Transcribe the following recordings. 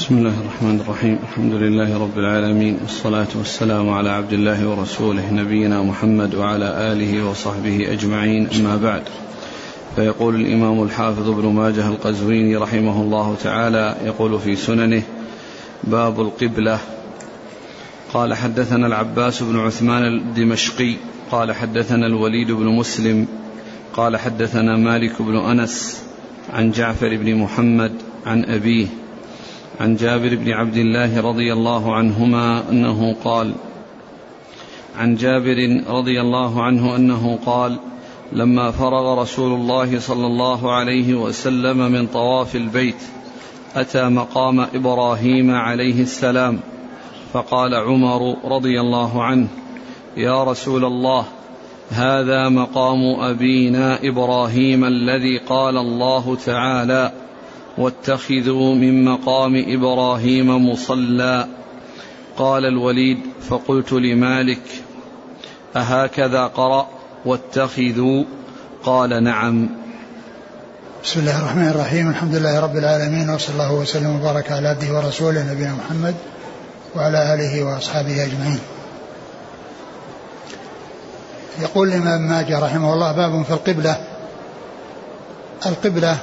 بسم الله الرحمن الرحيم. الحمد لله رب العالمين والصلاة والسلام على عبد الله ورسوله نبينا محمد وعلى آله وصحبه أجمعين. أما بعد فيقول الإمام الحافظ ابن ماجه القزويني رحمه الله تعالى يقول في سننه باب القبلة. قال حدثنا العباس بن عثمان الدمشقي قال حدثنا الوليد بن مسلم قال حدثنا مالك بن أنس عن جعفر بن محمد عن أبيه عن جابر بن عبد الله رضي الله عنهما أنه قال عن جابر رضي الله عنه أنه قال لما فرغ رسول الله صلى الله عليه وسلم من طواف البيت أتى مقام إبراهيم عليه السلام فقال عمر رضي الله عنه يا رسول الله هذا مقام أبينا إبراهيم الذي قال الله تعالى واتخذوا من مقام إبراهيم مصلى. قال الوليد فقلت لمالك أهكذا قرأ واتخذوا؟ قال نعم. بسم الله الرحمن الرحيم. الحمد لله رب العالمين وصلى الله وسلم وبارك على عبده ورسوله نبينا محمد وعلى آله وأصحابه أجمعين. يقول الإمام ماجه رحمه الله باب في القبلة. القبلة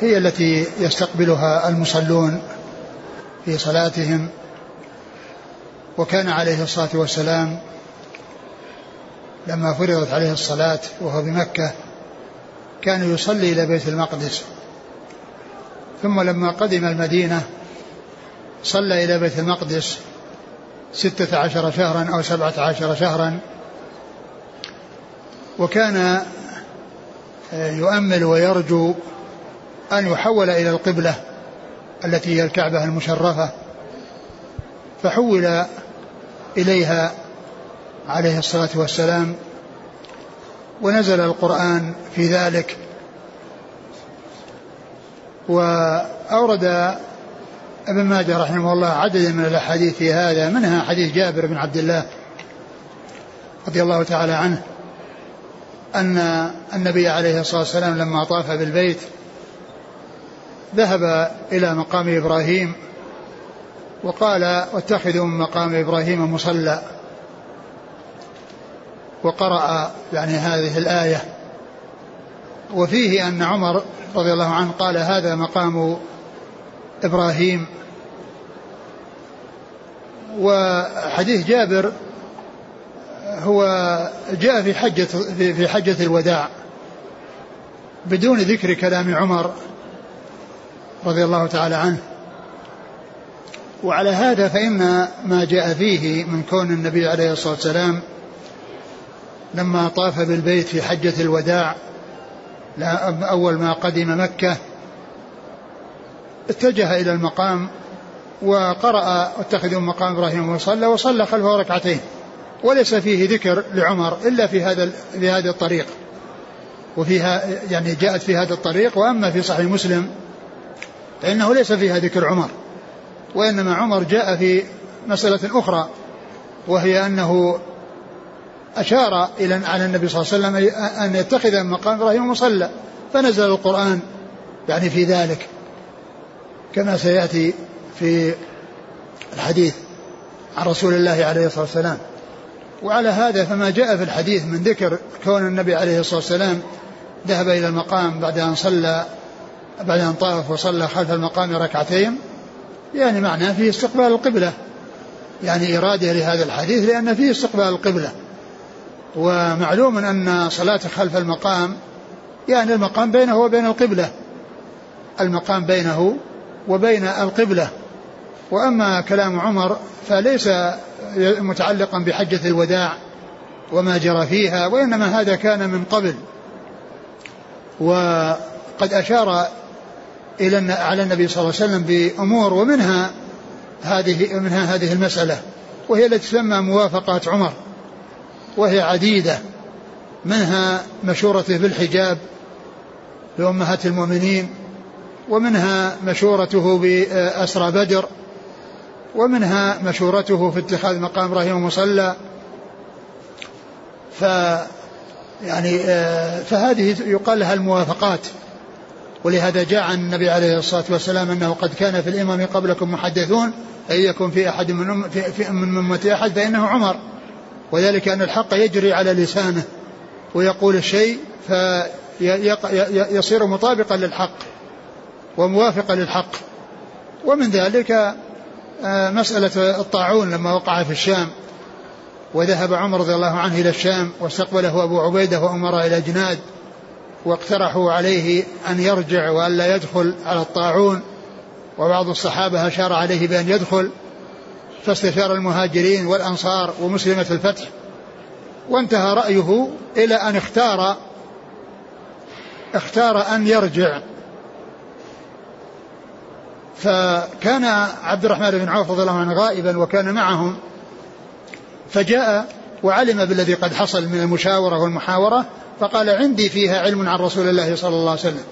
هي التي يستقبلها المصلون في صلاتهم. وكان عليه الصلاة والسلام لما فرضت عليه الصلاة وهو بمكة كان يصلي إلى بيت المقدس. ثم لما قدم المدينة صلى إلى بيت المقدس ستة عشر شهرا أو سبعة عشر شهرا. وكان يؤمل ويرجو أن يحول إلى القبلة التي هي الكعبة المشرفة فحول إليها عليه الصلاة والسلام ونزل القرآن في ذلك وأورد ابن ماجه رحمه الله عددا من الأحاديث في هذا منها حديث جابر بن عبد الله رضي الله تعالى عنه أن النبي عليه الصلاة والسلام لما طاف بالبيت ذهب إلى مقام إبراهيم وقال واتخذوا من مقام إبراهيم مصلى. وقرأ يعني هذه الآية. وفيه أن عمر رضي الله عنه قال هذا مقام إبراهيم. وحديث جابر هو جاء في حجة في حجة الوداع بدون ذكر كلام عمر. رضي الله تعالى عنه. وعلى هذا فإن ما جاء فيه من كون النبي عليه الصلاة والسلام لما طاف بالبيت في حجة الوداع أول ما قدم مكة اتجه إلى المقام وقرأ اتخذوا مقام إبراهيم وصلى وصلى خلفه ركعتين. وليس فيه ذكر لعمر إلا في هذا في هذه الطريق. وفيها يعني جاءت في هذا الطريق وأما في صحيح مسلم فإنه ليس فيها ذكر عمر وإنما عمر جاء في مسألة أخرى وهي أنه أشار إلى على النبي صلى الله عليه وسلم أن يتخذ مقام إبراهيم مصلى فنزل القرآن يعني في ذلك كما سيأتي في الحديث عن رسول الله عليه الصلاة والسلام. وعلى هذا فما جاء في الحديث من ذكر كون النبي عليه الصلاة والسلام ذهب إلى المقام بعد أن صلى بعد أن طاف وصلى خلف المقام ركعتين يعني معناه فيه استقبال القبلة. يعني إرادة لهذا الحديث لأن فيه استقبال القبلة. ومعلوم أن صلاة خلف المقام يعني المقام بينه وبين القبلة. المقام بينه وبين القبلة. وأما كلام عمر فليس متعلقا بحجة الوداع وما جرى فيها وإنما هذا كان من قبل. وقد أشار إلى على النبي صلى الله عليه وسلم بأمور ومنها هذه منها هذه المسألة وهي التي تسمى موافقة عمر وهي عديدة منها مشورته بالحجاب لأمهات المؤمنين ومنها مشورته بأسرى بدر ومنها مشورته في اتخاذ مقام إبراهيم مصلى ف يعني فهذه يقال لها الموافقات. ولهذا جاء عن النبي عليه الصلاة والسلام أنه قد كان في الإمام قبلكم محدثون أن يكن في أحد من أم في, في من أمة أحد فإنه عمر. وذلك أن الحق يجري على لسانه ويقول الشيء فيصير مطابقا للحق وموافقا للحق. ومن ذلك آه، مسألة الطاعون لما وقع في الشام. وذهب عمر رضي الله عنه إلى الشام واستقبله أبو عبيدة وأمر إلى جناد. واقترحوا عليه أن يرجع وألا يدخل على الطاعون وبعض الصحابة أشار عليه بأن يدخل فاستشار المهاجرين والأنصار ومسلمة الفتح وانتهى رأيه إلى أن اختار اختار أن يرجع. فكان عبد الرحمن بن عوف رضي الله عنه غائبا وكان معهم فجاء وعلم بالذي قد حصل من المشاورة والمحاورة فقال عندي فيها علم عن رسول الله صلى الله عليه وسلم.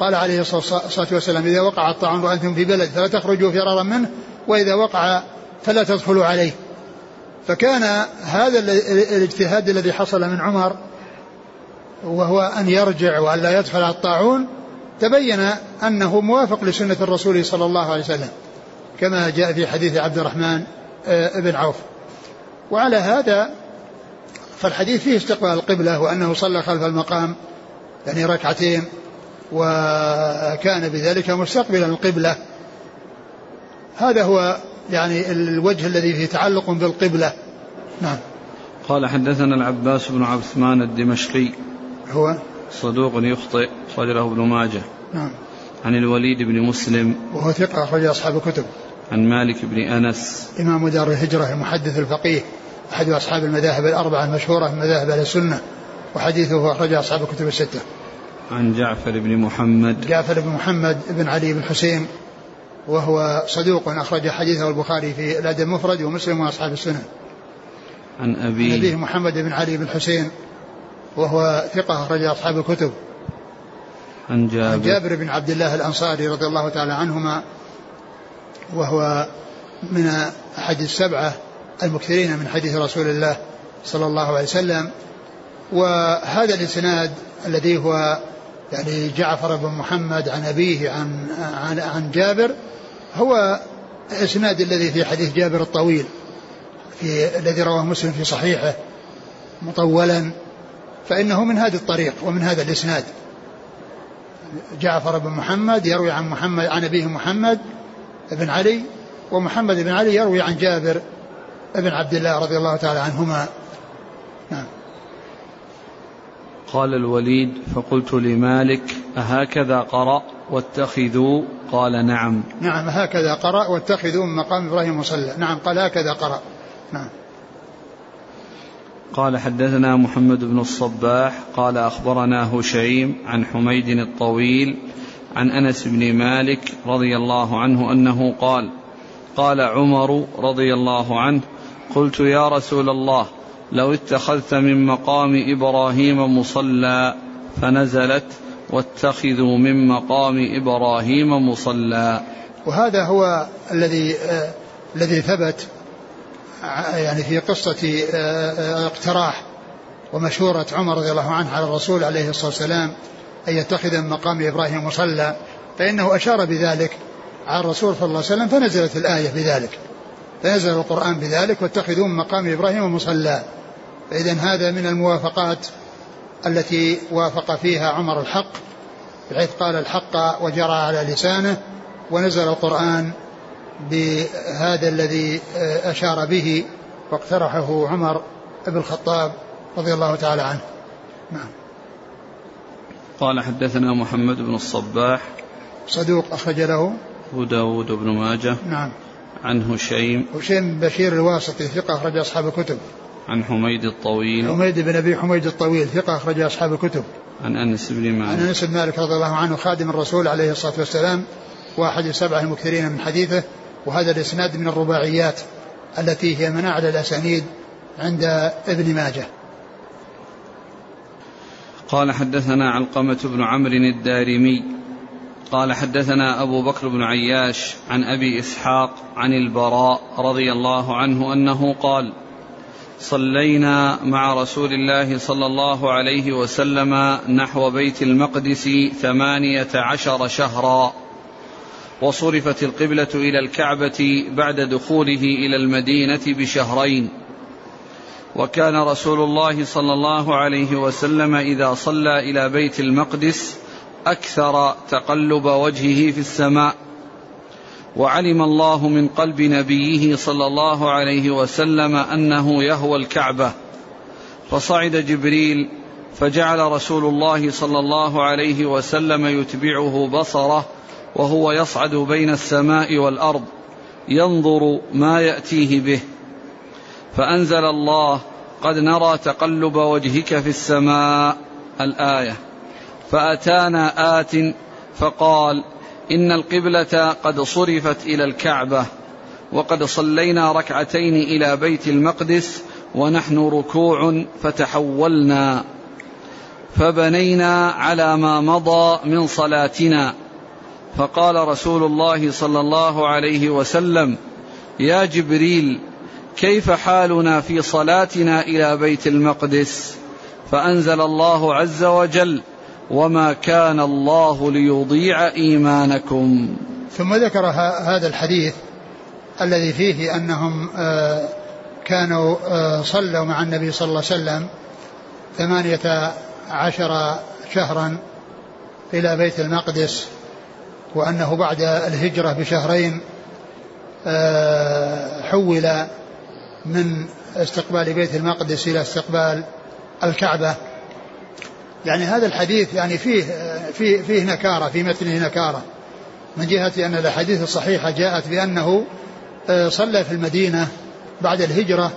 قال عليه الصلاة والسلام إذا وقع الطاعون وأنتم في بلد فلا تخرجوا فرارا منه وإذا وقع فلا تدخلوا عليه. فكان هذا الاجتهاد الذي حصل من عمر وهو أن يرجع وأن لا يدخل على الطاعون تبين أنه موافق لسنة الرسول صلى الله عليه وسلم كما جاء في حديث عبد الرحمن آه، بن عوف. وعلى هذا فالحديث فيه استقبال القبلة وأنه صلى خلف المقام يعني ركعتين وكان بذلك مستقبلا القبلة. هذا هو يعني الوجه الذي فيه تعلق بالقبلة. نعم. قال حدثنا العباس بن عثمان الدمشقي. هو؟ صدوق يخطئ أخرج له ابن ماجه. نعم. عن الوليد بن مسلم. وهو ثقة أخرج أصحاب الكتب. عن مالك بن أنس. إمام دار الهجرة المحدث الفقيه. أحد أصحاب المذاهب الأربعة المشهورة من مذاهب أهل السنة وحديثه أخرج أصحاب الكتب الستة. عن جعفر بن محمد. جعفر بن محمد بن علي بن حسين وهو صدوق أخرج حديثه البخاري في الأدب المفرد ومسلم وأصحاب السنن عن أبيه. أبيه محمد بن علي بن حسين وهو ثقة أخرج أصحاب الكتب. عن جابر, عن جابر بن عبد الله الأنصاري رضي الله تعالى عنهما وهو من أحد السبعة المكثرين من حديث رسول الله صلى الله عليه وسلم. وهذا الإسناد الذي هو يعني جعفر بن محمد عن أبيه عن عن, عن جابر هو الإسناد الذي في حديث جابر الطويل في الذي رواه مسلم في صحيحه مطولا. فإنه من هذا الطريق ومن هذا الإسناد. جعفر بن محمد يروي عن محمد عن أبيه محمد بن علي ومحمد بن علي يروي عن جابر بن عبد الله رضي الله تعالى عنهما. نعم. قال الوليد فقلت لمالك أهكذا قرأ واتخذوا؟ قال نعم. نعم هكذا قرأ واتخذوا من مقام إبراهيم مصلى نعم قال هكذا قرأ. نعم. قال حدثنا محمد بن الصباح قال أخبرنا هشيم عن حميد الطويل عن أنس بن مالك رضي الله عنه أنه قال قال عمر رضي الله عنه قلت يا رسول الله لو اتخذت من مقام إبراهيم مصلى فنزلت واتخذوا من مقام إبراهيم مصلى. وهذا هو الذي آه الذي ثبت يعني في قصة آه, آه، اقتراح ومشورة عمر رضي الله عنه على الرسول عليه الصلاة والسلام أن يتخذ من مقام إبراهيم مصلى فإنه أشار بذلك على الرسول صلى الله عليه وسلم فنزلت الآية بذلك. فنزل القرآن بذلك واتخذوا من مقام إبراهيم مصلى. فإذا هذا من الموافقات التي وافق فيها عمر الحق بحيث قال الحق وجرى على لسانه ونزل القرآن بهذا الذي أشار به واقترحه عمر بن الخطاب رضي الله تعالى عنه. نعم. قال حدثنا محمد بن الصباح صدوق أخرج له. أبو داود بن ماجه نعم. عن هشيم هشيم بشير الواسطي ثقة أخرج أصحاب الكتب. عن حميد الطويل. حميد بن أبي حميد الطويل ثقة أخرج أصحاب الكتب. عن أنس بن مالك. عن أنس بن مالك رضي الله عنه خادم الرسول عليه الصلاة والسلام واحد السبعة المكثرين من حديثه وهذا الإسناد من الرباعيات التي هي من أعلى الأسانيد عند ابن ماجه. قال حدثنا علقمة بن عمرو الدارمي. قال حدثنا أبو بكر بن عياش عن أبي إسحاق عن البراء رضي الله عنه أنه قال صلينا مع رسول الله صلى الله عليه وسلم نحو بيت المقدس ثمانية عشر شهرا وصرفت القبلة إلى الكعبة بعد دخوله إلى المدينة بشهرين. وكان رسول الله صلى الله عليه وسلم إذا صلى إلى بيت المقدس أكثر تقلب وجهه في السماء وعلم الله من قلب نبيه صلى الله عليه وسلم أنه يهوى الكعبة. فصعد جبريل فجعل رسول الله صلى الله عليه وسلم يتبعه بصره وهو يصعد بين السماء والأرض ينظر ما يأتيه به. فأنزل الله قد نرى تقلب وجهك في السماء الآية. فأتانا آت فقال إن القبلة قد صرفت إلى الكعبة وقد صلينا ركعتين إلى بيت المقدس ونحن ركوع فتحولنا فبنينا على ما مضى من صلاتنا. فقال رسول الله صلى الله عليه وسلم يا جبريل كيف حالنا في صلاتنا إلى بيت المقدس؟ فأنزل الله عز وجل وما كان الله ليضيع ايمانكم. ثم ذكر هذا الحديث الذي فيه أنهم آه، كانوا آه، صلوا مع النبي صلى الله عليه وسلم ثمانية عشر شهرا إلى بيت المقدس وأنه بعد الهجرة بشهرين آه، حول من استقبال بيت المقدس إلى استقبال الكعبة. يعني هذا الحديث يعني فيه فيه فيه نكارة في متنه نكارة. من جهة أن الأحاديث الصحيحة جاءت بأنه آه، صلى في المدينة بعد الهجرة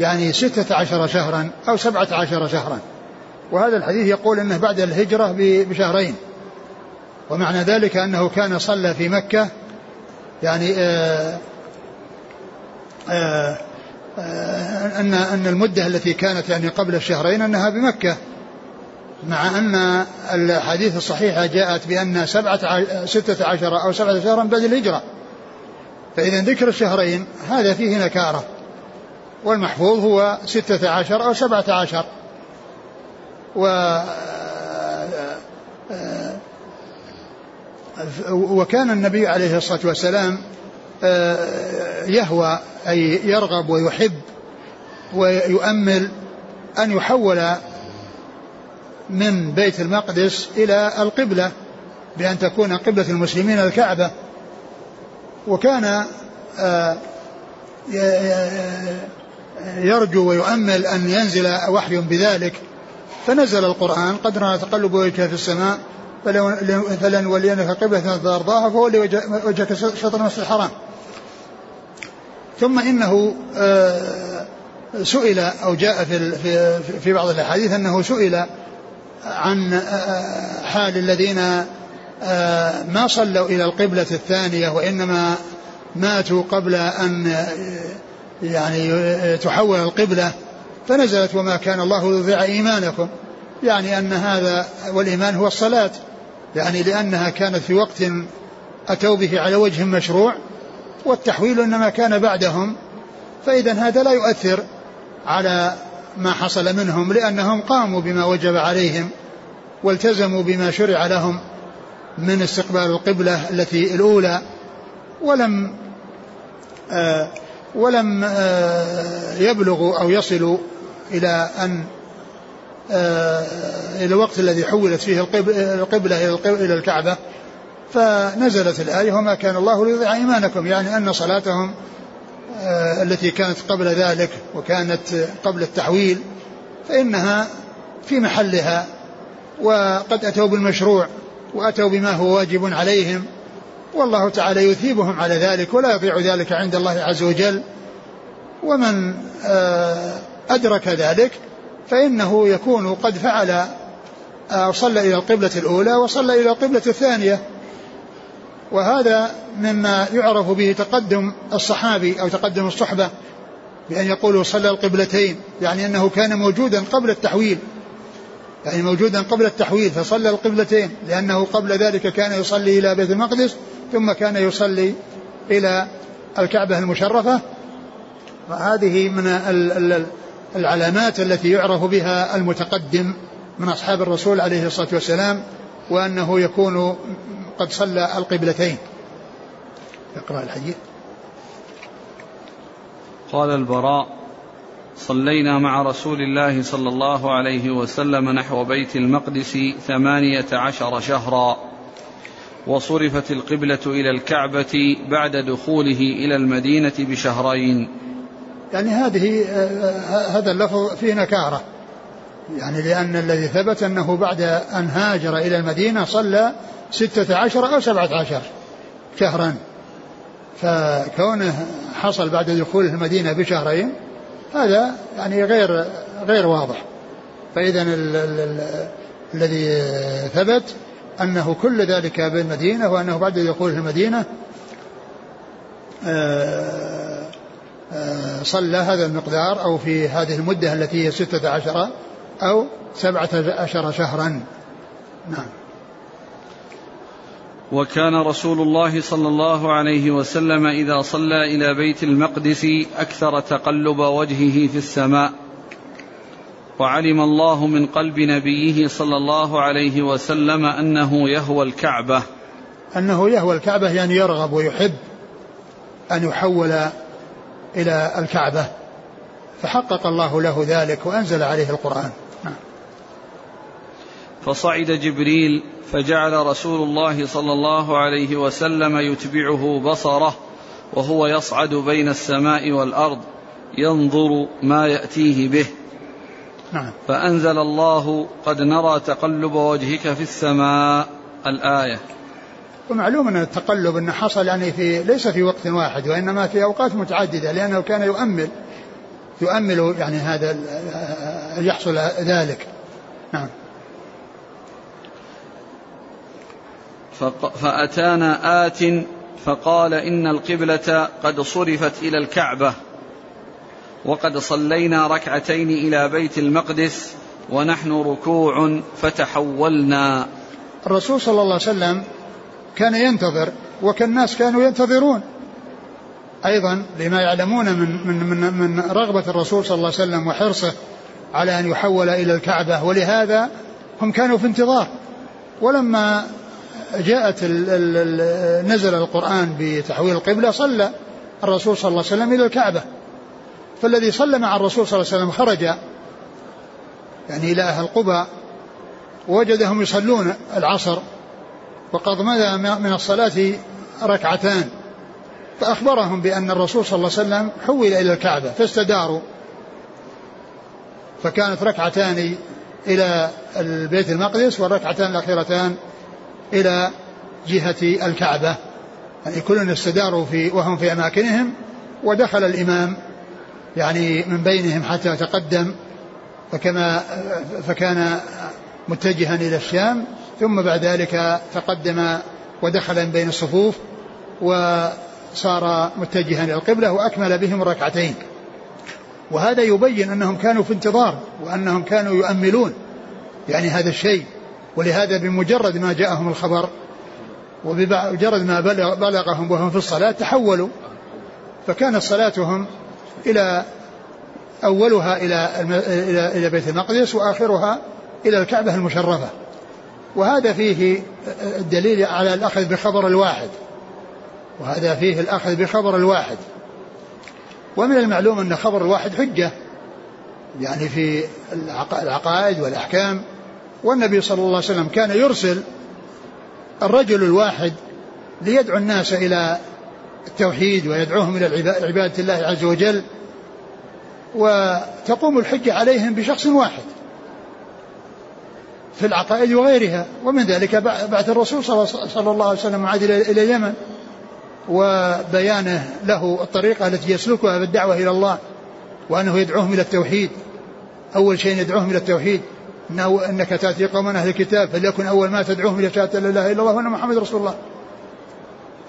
يعني ستة عشر شهرا أو سبعة عشر شهرا. وهذا الحديث يقول أنه بعد الهجرة بشهرين. ومعنى ذلك أنه كان صلى في مكة يعني آآ آه، آآ آه، أن أن المدة التي كانت يعني قبل الشهرين أنها بمكة. مع أن الحديث الصحيحة جاءت بأن سبعة ستة عشر أو سبعة شهرا بعد الهجرة. فإذا ذكر الشهرين هذا فيه نكارة. والمحفوظ هو ستة عشر أو سبعة عشر. و وكان النبي عليه الصلاة والسلام يهوى أي يرغب ويحب ويؤمل أن يحول من بيت المقدس إلى القبلة بأن تكون قبلة المسلمين الكعبة. وكان آه، يرجو ويؤمل أن ينزل وحي بذلك. فنزل القرآن قد نرى تقلب وجهك في السماء فلنولينك قبلة ترضاها فولي وجهك شطر المسجد الحرام. ثم إنه آه، سئل أو جاء في في بعض الأحاديث أنه سئل عن حال الذين آه، ما صلوا إلى القبلة الثانية وإنما ماتوا قبل أن يعني تحول القبلة فنزلت وما كان الله ليضيع إيمانكم. يعني أن هذا والإيمان هو الصلاة. يعني لأنها كانت في وقت أتوا به على وجه مشروع والتحويل إنما كان بعدهم. فإذا هذا لا يؤثر على ما حصل منهم لأنهم قاموا بما وجب عليهم والتزموا بما شرع لهم من استقبال القبلة التي الأولى ولم آه ولم آه يبلغوا أو يصلوا إلى أن آه إلى الوقت الذي حولت فيه القبلة إلى الكعبة فنزلت الآية وما كان الله ليضيع إيمانكم. يعني أن صلاتهم التي كانت قبل ذلك وكانت قبل التحويل فإنها في محلها وقد أتوا بالمشروع وأتوا بما هو واجب عليهم والله تعالى يثيبهم على ذلك ولا يضيع ذلك عند الله عز وجل. ومن آه، أدرك ذلك فإنه يكون قد فعل آه، صلى إلى القبلة الأولى وصلى إلى القبلة الثانية. وهذا مما يعرف به تقدم الصحابي أو تقدم الصحبة بأن يقولوا صلى القبلتين يعني أنه كان موجودا قبل التحويل يعني موجودا قبل التحويل فصلى القبلتين لأنه قبل ذلك كان يصلي إلى بيت المقدس ثم كان يصلي إلى الكعبة المشرفة. وهذه من العلامات التي يعرف بها المتقدم من أصحاب الرسول عليه الصلاة والسلام وأنه يكون قد صلى القبلتين. اقرأ الحديث. قال البراء صلينا مع رسول الله صلى الله عليه وسلم نحو بيت المقدس ثمانية عشر شهرا وصرفت القبلة إلى الكعبة بعد دخوله إلى المدينة بشهرين. يعني هذه هذا اللفظ فيه نكارة. يعني لأن الذي ثبت أنه بعد أن هاجر إلى المدينة صلى ستة عشر أو سبعة عشر شهرا. فكونه حصل بعد دخوله المدينة بشهرين هذا يعني غير غير واضح. فإذا الذي ثبت أنه كل ذلك بالمدينة وأنه بعد دخوله المدينة آه، آه، صلى هذا المقدار أو في هذه المدة التي هي ستة عشر أو سبعة عشر شهرا. نعم. وكان رسول الله صلى الله عليه وسلم إذا صلى إلى بيت المقدس أكثر تقلب وجهه في السماء. وعلم الله من قلب نبيه صلى الله عليه وسلم أنه يهوى الكعبة. أنه يهوى الكعبة يعني يرغب ويحب أن يحول إلى الكعبة. فحقق الله له ذلك وأنزل عليه القرآن. فصعد جبريل فجعل رسول الله صلى الله عليه وسلم يتبعه بصره وهو يصعد بين السماء والأرض ينظر ما يأتيه به. نعم. فأنزل الله قد نرى تقلب وجهك في السماء الآية. ومعلوم أن التقلب أنه حصل يعني في ليس في وقت واحد وإنما في أوقات متعددة لأنه كان يؤمل يؤمل يعني هذا يحصل ذلك. نعم. فأتانا آت فقال إن القبلة قد صرفت إلى الكعبة وقد صلينا ركعتين إلى بيت المقدس ونحن ركوع فتحولنا. الرسول صلى الله عليه وسلم كان ينتظر وكالناس كانوا ينتظرون. أيضا لما يعلمون من, من, من, من رغبة الرسول صلى الله عليه وسلم وحرصه على أن يحول إلى الكعبة ولهذا هم كانوا في انتظار. ولما جاءت نزل القرآن بتحويل القبلة صلى الرسول صلى الله عليه وسلم إلى الكعبة. فالذي صلى مع الرسول صلى الله عليه وسلم خرج يعني إلى أهل قبى ووجدهم يصلون العصر وقد مضى من الصلاة ركعتان. فأخبرهم بأن الرسول صلى الله عليه وسلم حول إلى الكعبة فاستداروا. فكانت ركعتان إلى البيت المقدس والركعتان الأخيرتان إلى جهة الكعبة. يعني كل استداروا في وهم في أماكنهم ودخل الإمام يعني من بينهم حتى تقدم فكما فكان متجها إلى الشام ثم بعد ذلك تقدم ودخل من بين الصفوف وصار متجها إلى القبلة وأكمل بهم الركعتين وهذا يبين أنهم كانوا في انتظار وأنهم كانوا يؤملون يعني هذا الشيء. ولهذا بمجرد ما جاءهم الخبر وبمجرد ما بلغ بلغهم وهم في الصلاة تحولوا. فكانت صلاتهم إلى أولها إلى إلى إلى بيت المقدس وآخرها إلى الكعبة المشرفة. وهذا فيه الدليل على الأخذ بخبر الواحد. وهذا فيه الأخذ بخبر الواحد. ومن المعلوم أن خبر الواحد حجة. يعني في العقائد والأحكام. والنبي صلى الله عليه وسلم كان يرسل الرجل الواحد ليدعو الناس إلى التوحيد ويدعوهم إلى عبادة الله عز وجل وتقوم الحجة عليهم بشخص واحد في العقائد وغيرها. ومن ذلك بعث الرسول صلى الله عليه وسلم معاذ إلى اليمن وبيانه له الطريقة التي يسلكها في الدعوة إلى الله وأنه يدعوهم إلى التوحيد. أول شيء يدعوهم إلى التوحيد. إنه إنك تأتي قوما أهل الكتاب فليكن أول ما تدعوهم إلى شهادة لا إله إلا الله وأن محمد رسول الله.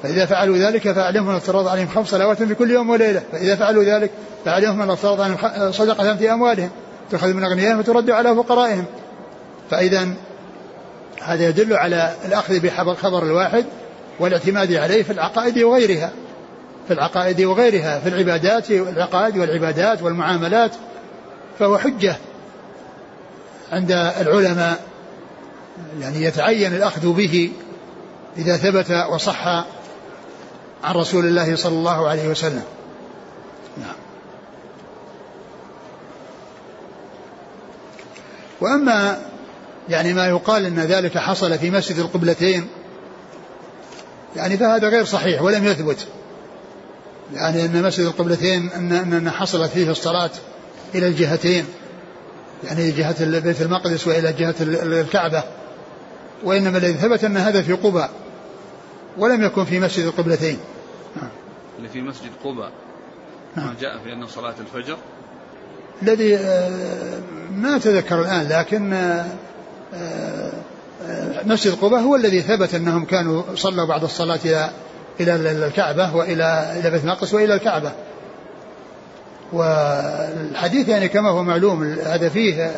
فإذا فعلوا ذلك فأعلمهم أن افترض عليهم خمس صلوات في كل يوم وليلة. فإذا فعلوا ذلك فأعلمهم أن افترض عليهم صدقة في أموالهم. تؤخذ من أغنيائهم وترد على فقرائهم. فإذا هذا يدل على الأخذ بخبر الواحد والاعتماد عليه في العقائد وغيرها. في العقائد وغيرها في العبادات والعقائد والعبادات والمعاملات فهو حجة. عند العلماء يعني يتعين الأخذ به إذا ثبت وصح عن رسول الله صلى الله عليه وسلم. نعم. وأما يعني ما يقال أن ذلك حصل في مسجد القبلتين يعني فهذا غير صحيح ولم يثبت. يعني أن مسجد القبلتين أن أن حصلت فيه الصلاة إلى الجهتين. يعني جهة بيت المقدس وإلى جهة الكعبة وإنما الذي ثبت أن هذا في قباء ولم يكن في مسجد القبلتين نعم. اللي في مسجد قباء نعم. ما جاء في أنه صلاة الفجر الذي آه، ما أتذكر الآن لكن آه، آه، مسجد قباء هو الذي ثبت أنهم كانوا صلوا بعد الصلاة إلى إلى الكعبة وإلى إلى بيت المقدس وإلى الكعبة والحديث يعني كما هو معلوم هذا فيه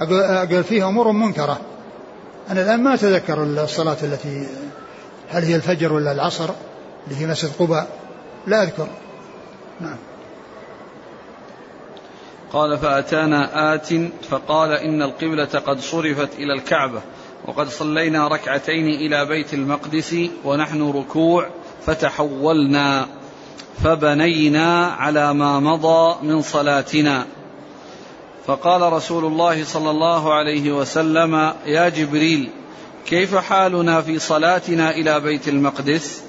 أقول فيه أمور منكرة. أنا الآن ما أتذكر الصلاة التي هل هي الفجر ولا العصر اللي في مسجد قباء؟ لا أذكر. نعم. قال فأتانا آت فقال إن القبلة قد صرفت إلى الكعبة وقد صلينا ركعتين إلى بيت المقدس ونحن ركوع فتحولنا. فبنينا على ما مضى من صلاتنا. فقال رسول الله صلى الله عليه وسلم يا جبريل كيف حالنا في صلاتنا إلى بيت المقدس؟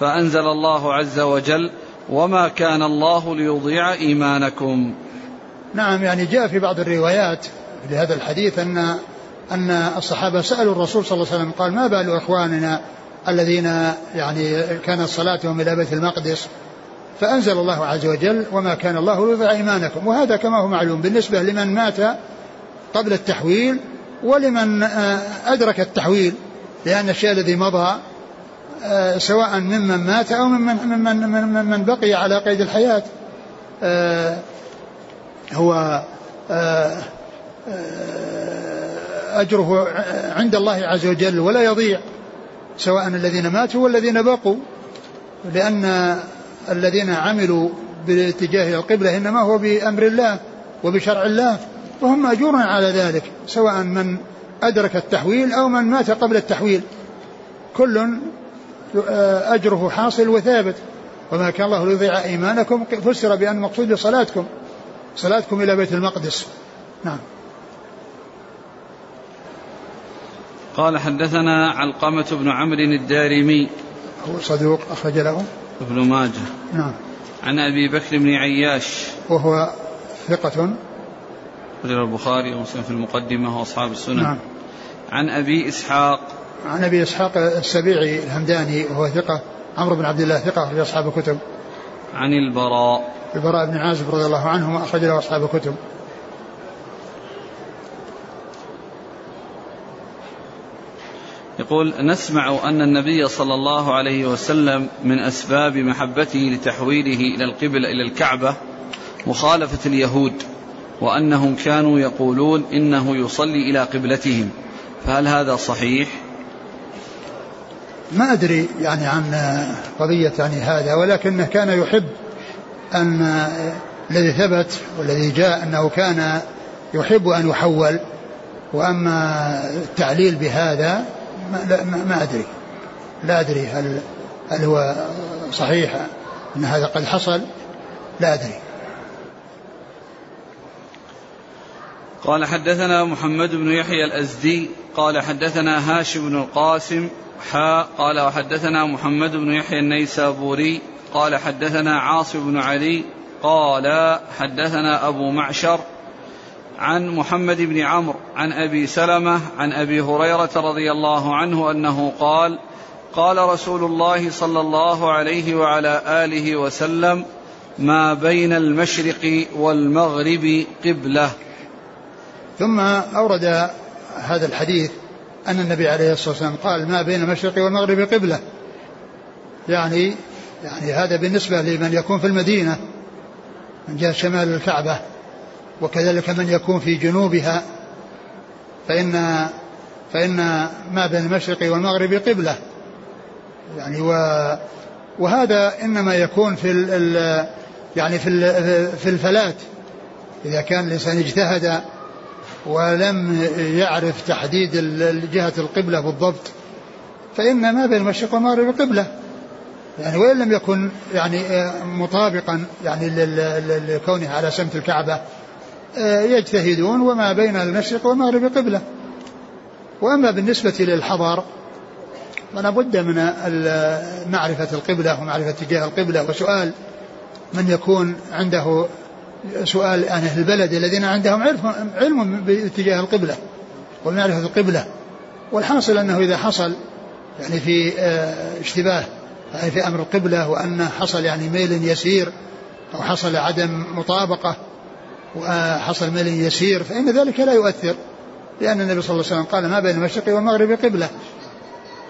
فأنزل الله عز وجل وما كان الله ليضيع إيمانكم. نعم يعني جاء في بعض الروايات لهذا الحديث أن أن الصحابة سألوا الرسول صلى الله عليه وسلم قال ما بال إخواننا الذين يعني كانت صلاتهم إلى بيت المقدس؟ فأنزل الله عز وجل وما كان الله ليضيع إيمانكم. وهذا كما هو معلوم بالنسبة لمن مات قبل التحويل ولمن آه، أدرك التحويل لأن الشيء الذي مضى آه، سواء ممن مات أو ممن, ممن, ممن, من بقي على قيد الحياة. آه، هو أجره عند الله عز وجل ولا يضيع سواء الذين ماتوا والذين بقوا لأن الذين عملوا بالاتجاه القبلة إنما هو بأمر الله وبشرع الله وهم مأجور على ذلك سواء من أدرك التحويل أو من مات قبل التحويل. كل آه، أجره حاصل وثابت. وما كان الله ليضيع إيمانكم فسر بأن المقصود صلاتكم صلاتكم إلى بيت المقدس. نعم. قال حدثنا علقمة بن عمرو الدارمي. هو صدوق أخرج له. ابن ماجه. نعم. عن أبي بكر بن عياش. وهو ثقة. رجل البخاري ومسلم في المقدمة وأصحاب السنن نعم. عن أبي إسحاق. عن أبي إسحاق السبيعي الهمداني وهو ثقة. عمرو بن عبد الله ثقة في أصحاب الكتب. عن البراء. البراء بن عازب رضي الله عنه أخرج له أصحاب الكتب. يقول نسمع أن النبي صلى الله عليه وسلم من أسباب محبته لتحويله إلى القبلة إلى الكعبة مخالفة اليهود وأنهم كانوا يقولون إنه يصلي إلى قبلتهم فهل هذا صحيح؟ ما أدري يعني عن قضية يعني هذا ولكنه كان يحب أن الذي ثبت والذي جاء أنه كان يحب أن يحول وأما التعليل بهذا ما, لا ما, ما أدري. لا أدري هل هل هو صحيح أن هذا قد حصل. لا أدري. قال حدثنا محمد بن يحيى الأزدي قال حدثنا هاشم بن القاسم حاء قال وحدثنا محمد بن يحيى النيسابوري قال حدثنا عاصم بن علي قال حدثنا أبو معشر عن محمد بن عمرو عن أبي سلمة عن أبي هريرة رضي الله عنه أنه قال قال رسول الله صلى الله عليه وعلى آله وسلم ما بين المشرق والمغرب قبلة. ثم أورد هذا الحديث أن النبي عليه الصلاة والسلام قال ما بين المشرق والمغرب قبلة. يعني يعني هذا بالنسبة لمن يكون في المدينة من جهة شمال الكعبة. وكذلك من يكون في جنوبها فإن فإن ما بين المشرق والمغرب قبلة. يعني و وهذا إنما يكون في ال يعني في في الفلات. إذا كان الإنسان اجتهد ولم يعرف تحديد جهة القبلة بالضبط فإن ما بين المشرق والمغرب قبلة. يعني وإن لم يكن يعني مطابقا يعني لكونه على سمت الكعبة يجتهدون وما بين المشرق والمغرب قبلة وأما بالنسبة للحضر فلا بد من معرفة القبلة ومعرفة اتجاه القبلة. وسؤال من يكون عنده سؤال عن أهل البلد الذين عندهم علم, باتجاه القبلة ومعرفة القبلة. والحاصل أنه إذا حصل يعني في آه، اشتباه يعني في أمر القبلة وأن حصل يعني ميل يسير أو حصل عدم مطابقة وحصل ميل يسير فإن ذلك لا يؤثر لأن النبي صلى الله عليه وسلم قال ما بين المشرق والمغرب قبلة.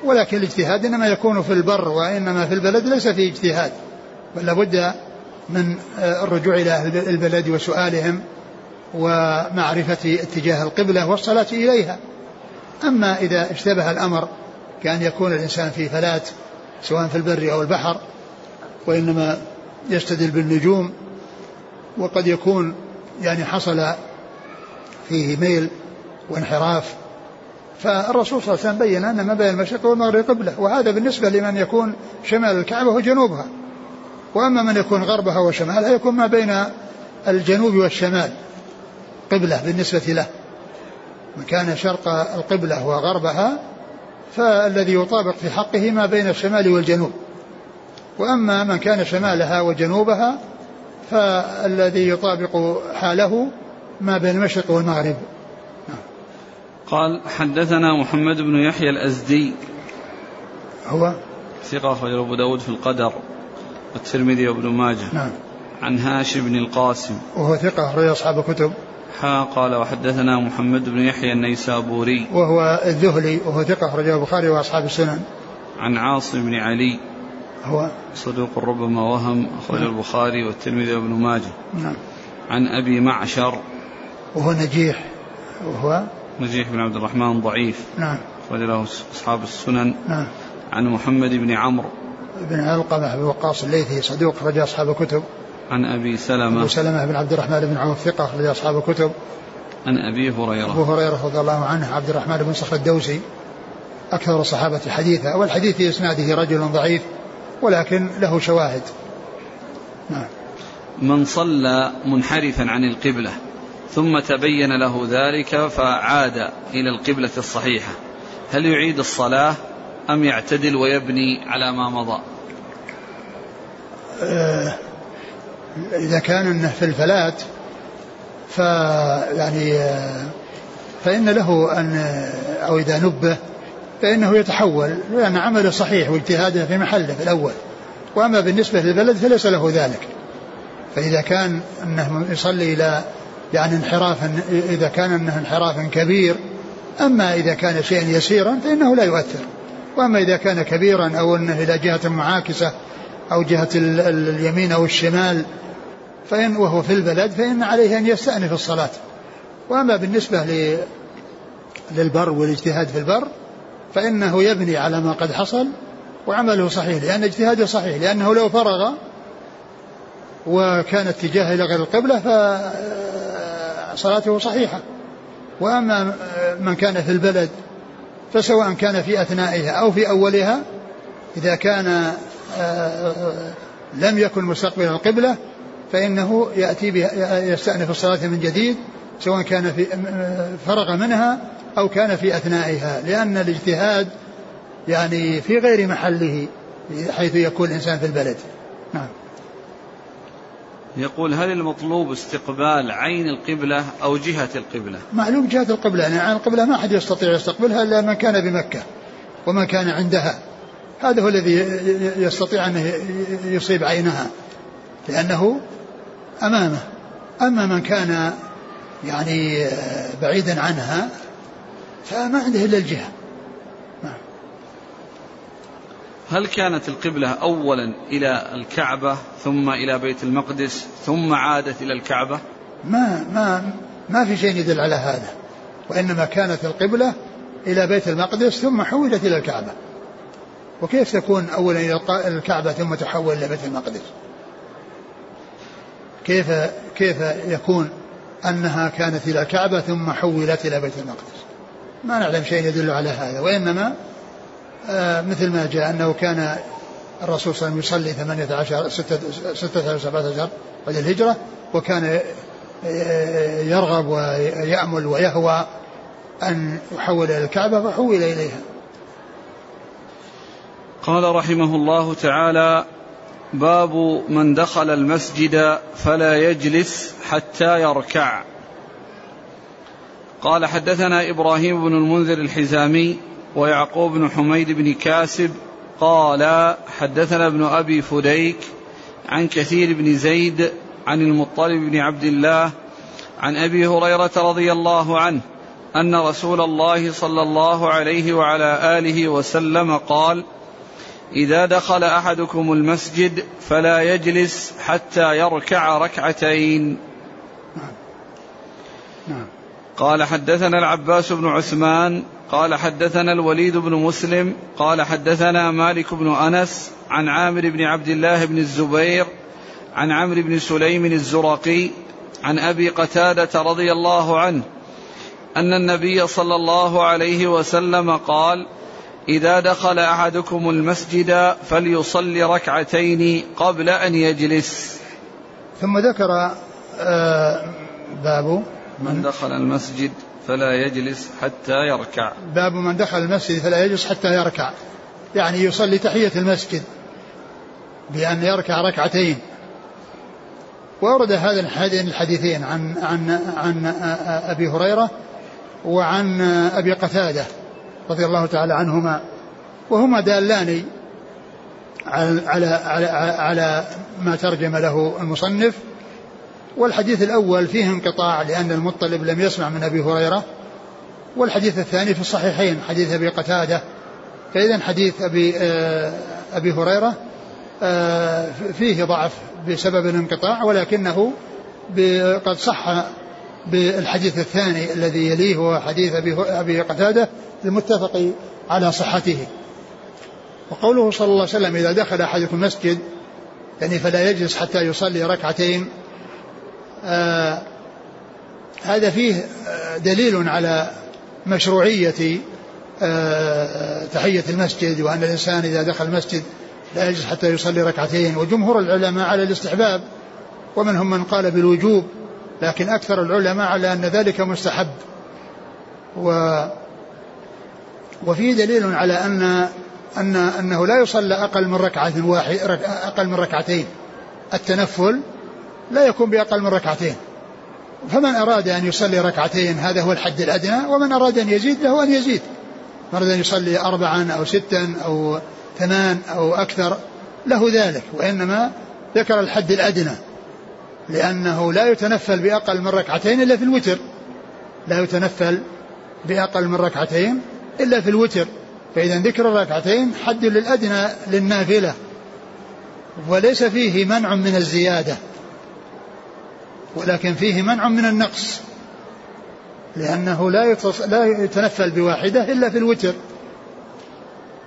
ولكن الاجتهاد إنما يكون في البر وإنما في البلد ليس فيه اجتهاد بل لابد من آه، الرجوع إلى أهل البلد وسؤالهم ومعرفة اتجاه القبلة والصلاة إليها. أما إذا اشتبه الأمر كأن يكون الإنسان في فلات سواء في البر أو البحر وإنما يستدل بالنجوم وقد يكون يعني حصل فيه ميل وانحراف. فالرسول صلى الله عليه وسلم بين أن ما بين المشرق والمغرب قبلة وهذا بالنسبة لمن يكون شمال الكعبة وجنوبها. وأما من يكون غربها وشمالها يكون ما بين الجنوب والشمال قبلة بالنسبة له. من كان شرق القبلة وغربها فالذي يطابق في حقه ما بين الشمال والجنوب. وأما من كان شمالها وجنوبها فالذي يطابق حاله ما بين المشرق والمغرب. قال حدثنا محمد بن يحيى الأزدي. هو؟ ثقة أخرجه أبو داود في القدر والترمذي وابن ماجه. نعم. عن هاشم بن القاسم. وهو ثقة أخرج أصحاب الكتب. ها قال وحدثنا محمد بن يحيى النيسابوري. وهو الذهلي وهو ثقة أخرجه البخاري وأصحاب السنن. عن عاصم بن علي. هو صدوق ربما وهم أخرج نعم. البخاري والترمذي وابن ماجه. نعم. عن أبي معشر. وهو نجيح وهو نجيح بن عبد الرحمن ضعيف. نعم. أخرج له أصحاب السنن. نعم. عن محمد بن عمرو. بن علقمة بن وقاص الليثي صدوق أخرج أصحاب الكتب. عن أبي سلمة. أبو سلمة بن عبد الرحمن بن عوف ثقة أخرج أصحاب الكتب. عن أبي هريرة. أبو هريرة رضي الله عنه عبد الرحمن بن صخر الدوسي أكثر الصحابة حديثا. والحديث في إسناده رجل ضعيف. ولكن له شواهد. نعم. من صلى منحرفا عن القبلة ثم تبين له ذلك فعاد إلى القبلة الصحيحة. هل يعيد الصلاة أم يعتدل ويبني على ما مضى؟ آه، إذا كان أنه في الفلات فيعني آه، فإن له أن أو إذا نبه فإنه يتحول لأن عمله صحيح واجتهاده في محله في الأول. وأما بالنسبة للبلد فليس له ذلك. فإذا كان أنه يصلي إلى يعني انحرافا إذا كان أنه انحرافا كبير أما إذا كان شيئا يسيرا فإنه لا يؤثر. وأما إذا كان كبيرا أو أنه إلى جهة معاكسة أو جهة اليمين أو الشمال فإن وهو في البلد فإن عليه أن يستأنف الصلاة. وأما بالنسبة للبر والاجتهاد في البر فإنه يبني على ما قد حصل وعمله صحيح لأن اجتهاده صحيح لأنه لو فرغ وكان اتجاهه إلى غير القبلة فصلاته صحيحة. وأما من كان في البلد فسواء كان في أثنائها أو في أولها إذا كان لم يكن مستقبل القبلة فإنه يأتي يستأنف الصلاة من جديد سواء كان في فرغ منها أو كان في أثنائها لأن الاجتهاد يعني في غير محله حيث يكون الإنسان في البلد. نعم. يقول هل المطلوب استقبال عين القبلة أو جهة القبلة؟ معلوم جهة القبلة يعني عين القبلة ما أحد يستطيع يستقبلها إلا من كان بمكة ومن كان عندها. هذا هو الذي يستطيع أن يصيب عينها لأنه أمامه. أما من كان يعني بعيدا عنها فما عنده إلا الجهة. هل كانت القبلة أولا إلى الكعبة ثم إلى بيت المقدس ثم عادت إلى الكعبة؟ ما ما ما في شيء يدل على هذا وإنما كانت القبلة إلى بيت المقدس ثم حولت إلى الكعبة. وكيف تكون أولا إلى الكعبة ثم تحول إلى بيت المقدس؟ كيف كيف يكون أنها كانت إلى الكعبة ثم حولت إلى بيت المقدس؟ ما نعلم شيء يدل على هذا وإنما آه مثل ما جاء أنه كان الرسول صلى الله عليه وسلم يصلي 18 16 17 بعد الهجرة وكان آه، يرغب ويأمل ويهوى أن يحول إلى الكعبة فحول إليها. قال رحمه الله تعالى باب من دخل المسجد فلا يجلس حتى يركع. قال حدثنا إبراهيم بن المنذر الحزامي ويعقوب بن حميد بن كاسب قال حدثنا ابن أبي فديك عن كثير بن زيد عن المطلب بن عبد الله عن أبي هريرة رضي الله عنه أن رسول الله صلى الله عليه وعلى آله وسلم قال إذا دخل أحدكم المسجد فلا يجلس حتى يركع ركعتين نعم. نعم. قال حدثنا العباس بن عثمان قال حدثنا الوليد بن مسلم قال حدثنا مالك بن أنس عن عامر بن عبد الله بن الزبير عن عمرو بن سليم الزرقي عن أبي قتادة رضي الله عنه أن النبي صلى الله عليه وسلم قال إذا دخل أحدكم المسجد فليصلي ركعتين قبل أن يجلس. ثم ذكر آه، باب من دخل المسجد فلا يجلس حتى يركع. باب من دخل المسجد فلا يجلس حتى يركع. يعني يصلي تحية المسجد بأن يركع ركعتين. وأورد هذا الحديثين عن عن عن أبي هريرة وعن أبي قتادة رضي الله تعالى عنهما. وهما دالان على على على, على ما ترجم له المصنف والحديث الأول فيه انقطاع لأن المطلب لم يسمع من أبي هريرة والحديث الثاني في الصحيحين حديث أبي قتادة. فإذا حديث أبي آه، أبي هريرة آه، فيه ضعف بسبب الانقطاع ولكنه قد صح بالحديث الثاني الذي يليه هو حديث أبي أبي قتادة المتفق على صحته. وقوله صلى الله عليه وسلم إذا دخل أحدكم المسجد يعني فلا يجلس حتى يصلي ركعتين آه هذا فيه آه، دليل على مشروعية آه تحية المسجد وأن الإنسان إذا دخل المسجد لا يجلس حتى يصلي ركعتين وجمهور العلماء على الاستحباب ومنهم من قال بالوجوب لكن أكثر العلماء على أن ذلك مستحب. و وفيه دليل على أن أن أنه لا يصلى أقل من ركعة واحد أقل من ركعتين. التنفل لا يكون بأقل من ركعتين. فمن أراد أن يصلي ركعتين هذا هو الحد الأدنى ومن أراد أن يزيد له أن يزيد. من أراد أن يصلي أربعا أو ستا أو ثمان أو أكثر له ذلك وإنما ذكر الحد الأدنى. لأنه لا يتنفل بأقل من ركعتين إلا في الوتر. لا يتنفل بأقل من ركعتين إلا في الوتر. فإذا ذكر الركعتين حد للأدنى للنافلة. وليس فيه منع من الزيادة. ولكن فيه منع من النقص. لأنه لا لا يتنفل بواحدة إلا في الوتر.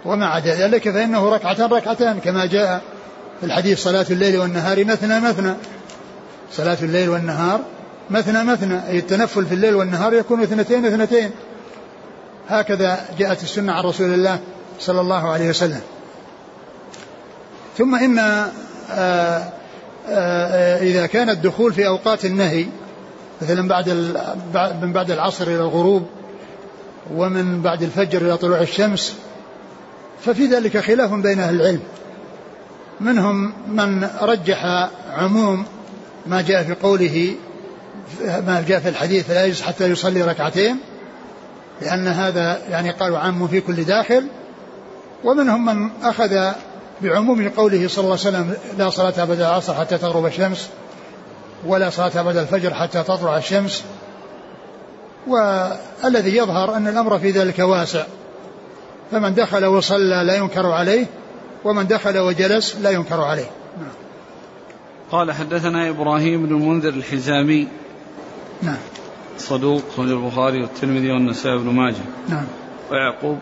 وما عدا ذلك فإنه ركعتان ركعتان كما جاء في الحديث صلاة الليل والنهار مثنى مثنى. صلاة الليل والنهار مثنى مثنى أي التنفل في الليل والنهار يكون اثنتين اثنتين. هكذا جاءت السنة عن رسول الله صلى الله عليه وسلم. ثم إن آه، إذا كان الدخول في أوقات النهي مثلا بعد من بعد العصر إلى الغروب ومن بعد الفجر إلى طلوع الشمس ففي ذلك خلاف بين أهل العلم. منهم من رجح عموم ما جاء في قوله ما جاء في الحديث لا يجلس حتى يصلي ركعتين لأن هذا يعني قالوا عام في كل داخل. ومنهم من أخذ بعموم قوله صلى الله عليه وسلم لا صلاة بعد العصر حتى تغرب الشمس ولا صلاة بعد الفجر حتى تطلع الشمس. والذي يظهر أن الأمر في ذلك واسع. فمن دخل وصلى لا ينكر عليه ومن دخل وجلس لا ينكر عليه. نعم. قال حدثنا إبراهيم بن المنذر الحزامي. نعم. صدوق خرج البخاري والترمذي والنسائي بن ماجه. نعم. ويعقوب.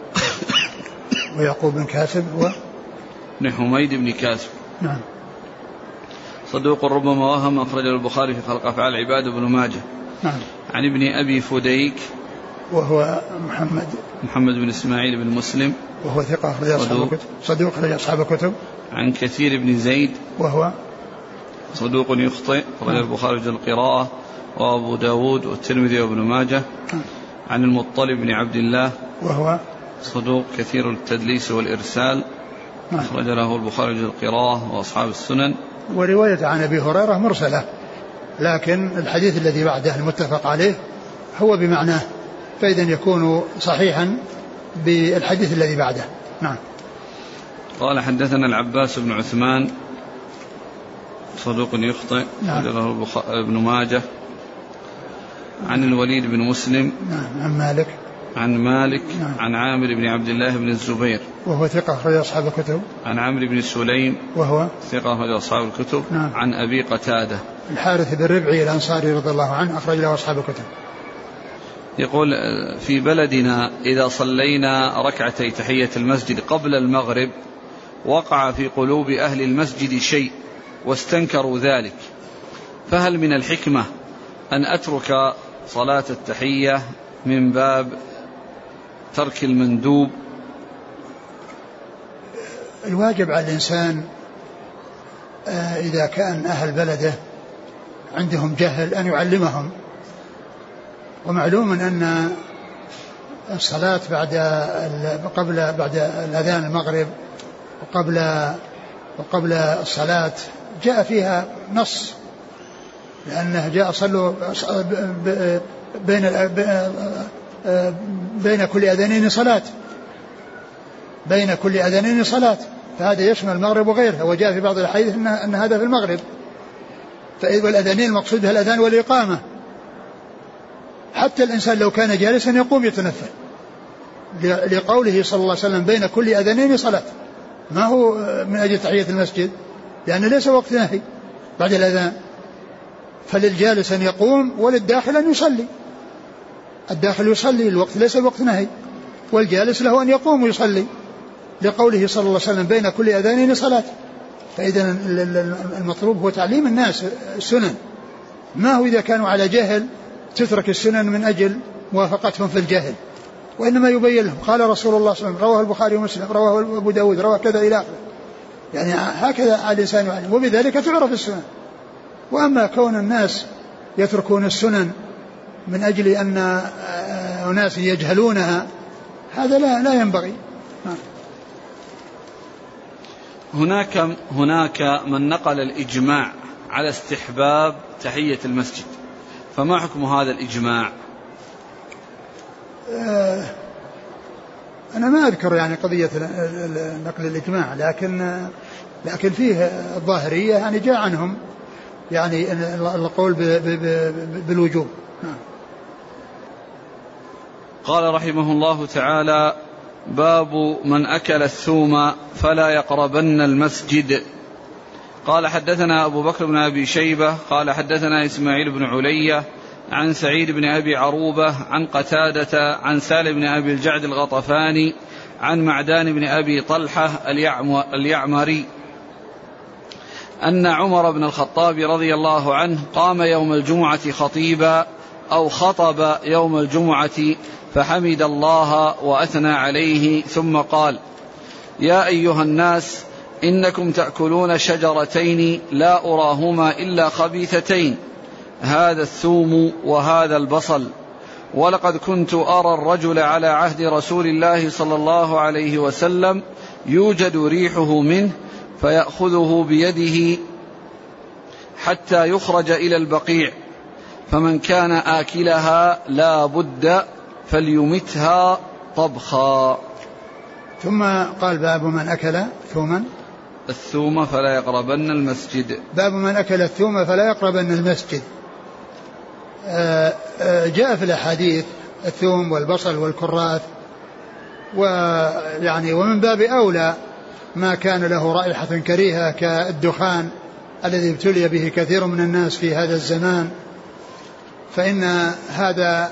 ويعقوب بن كاسب و بن حميد بن كاسب. نعم. صدوق ربما وهم أخرجه البخاري في خلق أفعال العباد بن ماجه. نعم. عن ابن أبي فديك. وهو محمد. محمد بن إسماعيل بن مسلم. وهو ثقة أخرج أصحاب صدوق. الكتب. صدوق أخرج أصحاب الكتب. عن كثير بن زيد. وهو صدوق يخطئ أخرج البخاري في القراءة. وأبو داود والترمذي وابن ماجه. نعم. عن المطلب بن عبد الله. وهو صدوق كثير التدليس والإرسال. نعم. أخرج له البخاري في القراءة وأصحاب السنن. ورواية عن أبي هريرة مرسلة لكن الحديث الذي بعده المتفق عليه هو بمعناه فإذا يكون صحيحا بالحديث الذي بعده. نعم. قال حدثنا العباس بن عثمان صدوق يخطئ نعم. له البخ- ابن ماجه عن الوليد بن مسلم. نعم عن مالك. عن مالك نعم. عن عامر بن عبد الله بن الزبير. وهو ثقة أخرج أصحاب الكتب. عن عمرو بن سليم وهو ثقة أخرج أصحاب الكتب. نعم. عن أبي قتادة. الحارث بن ربعي الأنصاري رضي الله عنه أخرج له أصحاب الكتب. يقول آه، في بلدنا إذا صلينا ركعتي تحية المسجد قبل المغرب وقع في قلوب أهل المسجد شيء واستنكروا ذلك. فهل من الحكمة أن أترك صلاة التحية من باب ترك المندوب. الواجب على الإنسان آه، إذا كان أهل بلده عندهم جهل أن يعلمهم. ومعلوم أن الصلاة بعد قبل بعد الأذان المغرب وقبل وقبل الصلاة جاء فيها نص لأنه جاء صلوا بين بين كل أذانين صلاة. بين كل أذانين صلاة. فهذا يشمل المغرب وغيرها. وجاء في بعض الأحاديث أن, أن هذا في المغرب. فإذا والأذانين المقصود الأذان والإقامة. حتى الإنسان لو كان جالسا يقوم يتنفل. لقوله صلى الله عليه وسلم بين كل أذانين صلاة. ما هو من أجل تحية المسجد؟ لأن ليس وقت نهي بعد الأذان. فللجالس أن يقوم وللداخل أن يصلي. الداخل يصلي الوقت ليس وقت نهي. والجالس له أن يقوم ويصلي. لقوله صلى الله عليه وسلم بين كل أذانين صلاة فإذا ال- ال- المطلوب هو تعليم الناس السنن. ما هو إذا كانوا على جهل تترك السنن من أجل موافقتهم في الجهل. وإنما يبين لهم. قال رسول الله صلى الله عليه وسلم رواه البخاري ومسلم رواه أبو داود رواه كذا إلى آخره. يعني هكذا على الإنسان يعلم وبذلك تعرف السنن. وأما كون الناس يتركون السنن من أجل أن آه، أناس يجهلونها هذا لا لا ينبغي نعم. هناك هناك من نقل الإجماع على استحباب تحية المسجد فما حكم هذا الإجماع آه، أنا ما أذكر يعني قضية نقل الإجماع لكن آه، لكن فيه الظاهرية يعني جاء عنهم يعني ال- القول بالوجوب نعم. قال رحمه الله تعالى باب من أكل الثوم فلا يقربن المسجد. قال حدثنا أبو بكر بن أبي شيبة قال حدثنا إسماعيل بن علية عن سعيد بن أبي عروبة عن قتادة عن سالم بن أبي الجعد الغطفاني عن معدان بن طلحة اليعم اليعمري أن عمر بن الخطاب رضي الله عنه قام يوم الجمعة خطيبا أو خطب يوم الجمعة فحمد الله وأثنى عليه ثم قال يا أيها الناس إنكم تأكلون شجرتين لا أراهما إلا خبيثتين هذا الثوم وهذا البصل. ولقد كنت أرى الرجل على عهد رسول الله صلى الله عليه وسلم يوجد ريحه منه فيأخذه بيده حتى يخرج إلى البقيع. فمن كان آكلها لا بد فليمتها طبخا. ثم قال باب من أكل ثوما. الثوم فلا يقربن المسجد. باب من أكل الثوم فلا يقربن المسجد. آه، آه، جاء في الأحاديث الثوم والبصل والكراث ويعني ومن باب أولى ما كان له رائحة كريهة كالدخان الذي ابتلي به كثير من الناس في هذا الزمان. فإن هذا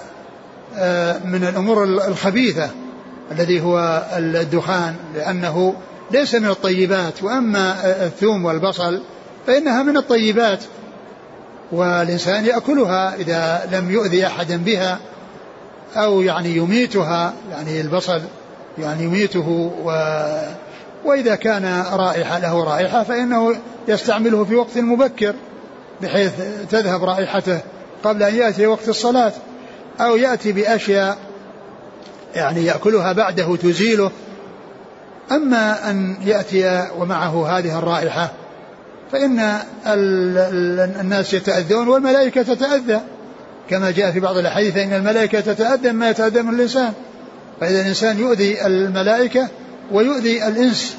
آه، من الأمور الخبيثة الذي هو الدخان لأنه ليس من الطيبات. وأما الثوم والبصل فإنها من الطيبات والإنسان يأكلها إذا لم يؤذي أحدا بها أو يعني يميتها يعني البصل يعني يميته و وإذا كان رائحة له رائحة فإنه يستعمله في وقت مبكر بحيث تذهب رائحته. قبل أن يأتي وقت الصلاة أو يأتي بأشياء يعني يأكلها بعده تزيله. أما أن يأتي ومعه هذه الرائحة فإن الناس يتأذون والملائكة تتأذى. كما جاء في بعض الأحاديث أن الملائكة تتأذى ما يتأذى من الإنسان. فإذا الإنسان يؤذي الملائكة ويؤذي الإنس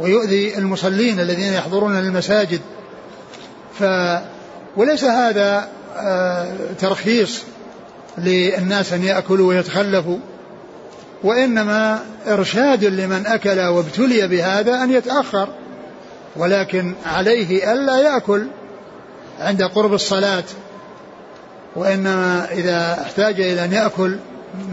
ويؤذي المصلين الذين يحضرون المساجد ف وليس هذا ترخيص للناس أن يأكلوا ويتخلفوا وإنما إرشاد لمن أكل وابتلي بهذا أن يتأخر ولكن عليه ألا يأكل عند قرب الصلاة وإنما إذا احتاج إلى أن يأكل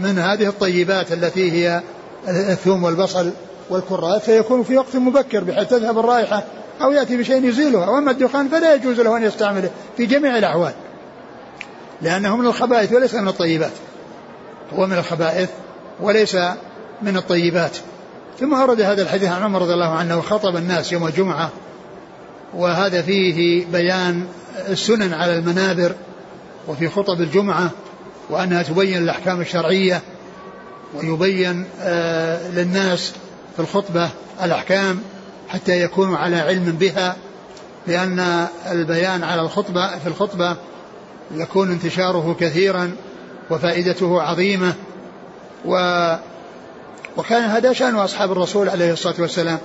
من هذه الطيبات التي هي الثوم والبصل والكرات فيكون في وقت مبكر بحيث تذهب الرائحة أو يأتي بشيء يزيلها وأما الدخان فلا يجوز له أن يستعمله في جميع الأحوال. لأنه من الخبائث وليس من الطيبات. هو من الخبائث وليس من الطيبات. ثم أورد هذا الحديث عن عمر رضي الله عنه خطب الناس يوم الجمعة وهذا فيه بيان السنن على المنابر وفي خطب الجمعة وأنها تبين الأحكام الشرعية ويبين آه، للناس في الخطبة الأحكام حتى يكونوا على علم بها لأن البيان على الخطبة في الخطبة يكون انتشاره كثيرا وفائدته عظيمة. و وكان هذا شأن أصحاب الرسول عليه الصلاة والسلام.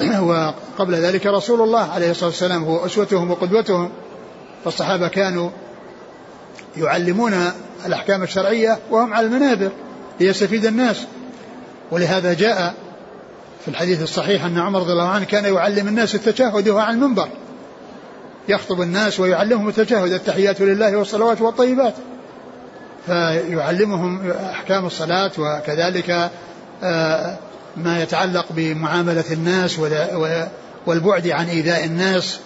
وقبل ذلك رسول الله عليه الصلاة والسلام هو أسوتهم وقدوتهم. فالصحابة كانوا يعلمون الأحكام الشرعية وهم على المنابر ليستفيد الناس. ولهذا جاء في الحديث الصحيح أن عمر رضي الله عنه كان يعلم الناس التشهد وهو على المنبر. يخطب الناس ويعلمهم التشهد التحيات لله والصلوات والطيبات. فيعلمهم أحكام الصلاة وكذلك آه، ما يتعلق بمعاملة الناس والبعد عن إيذاء الناس.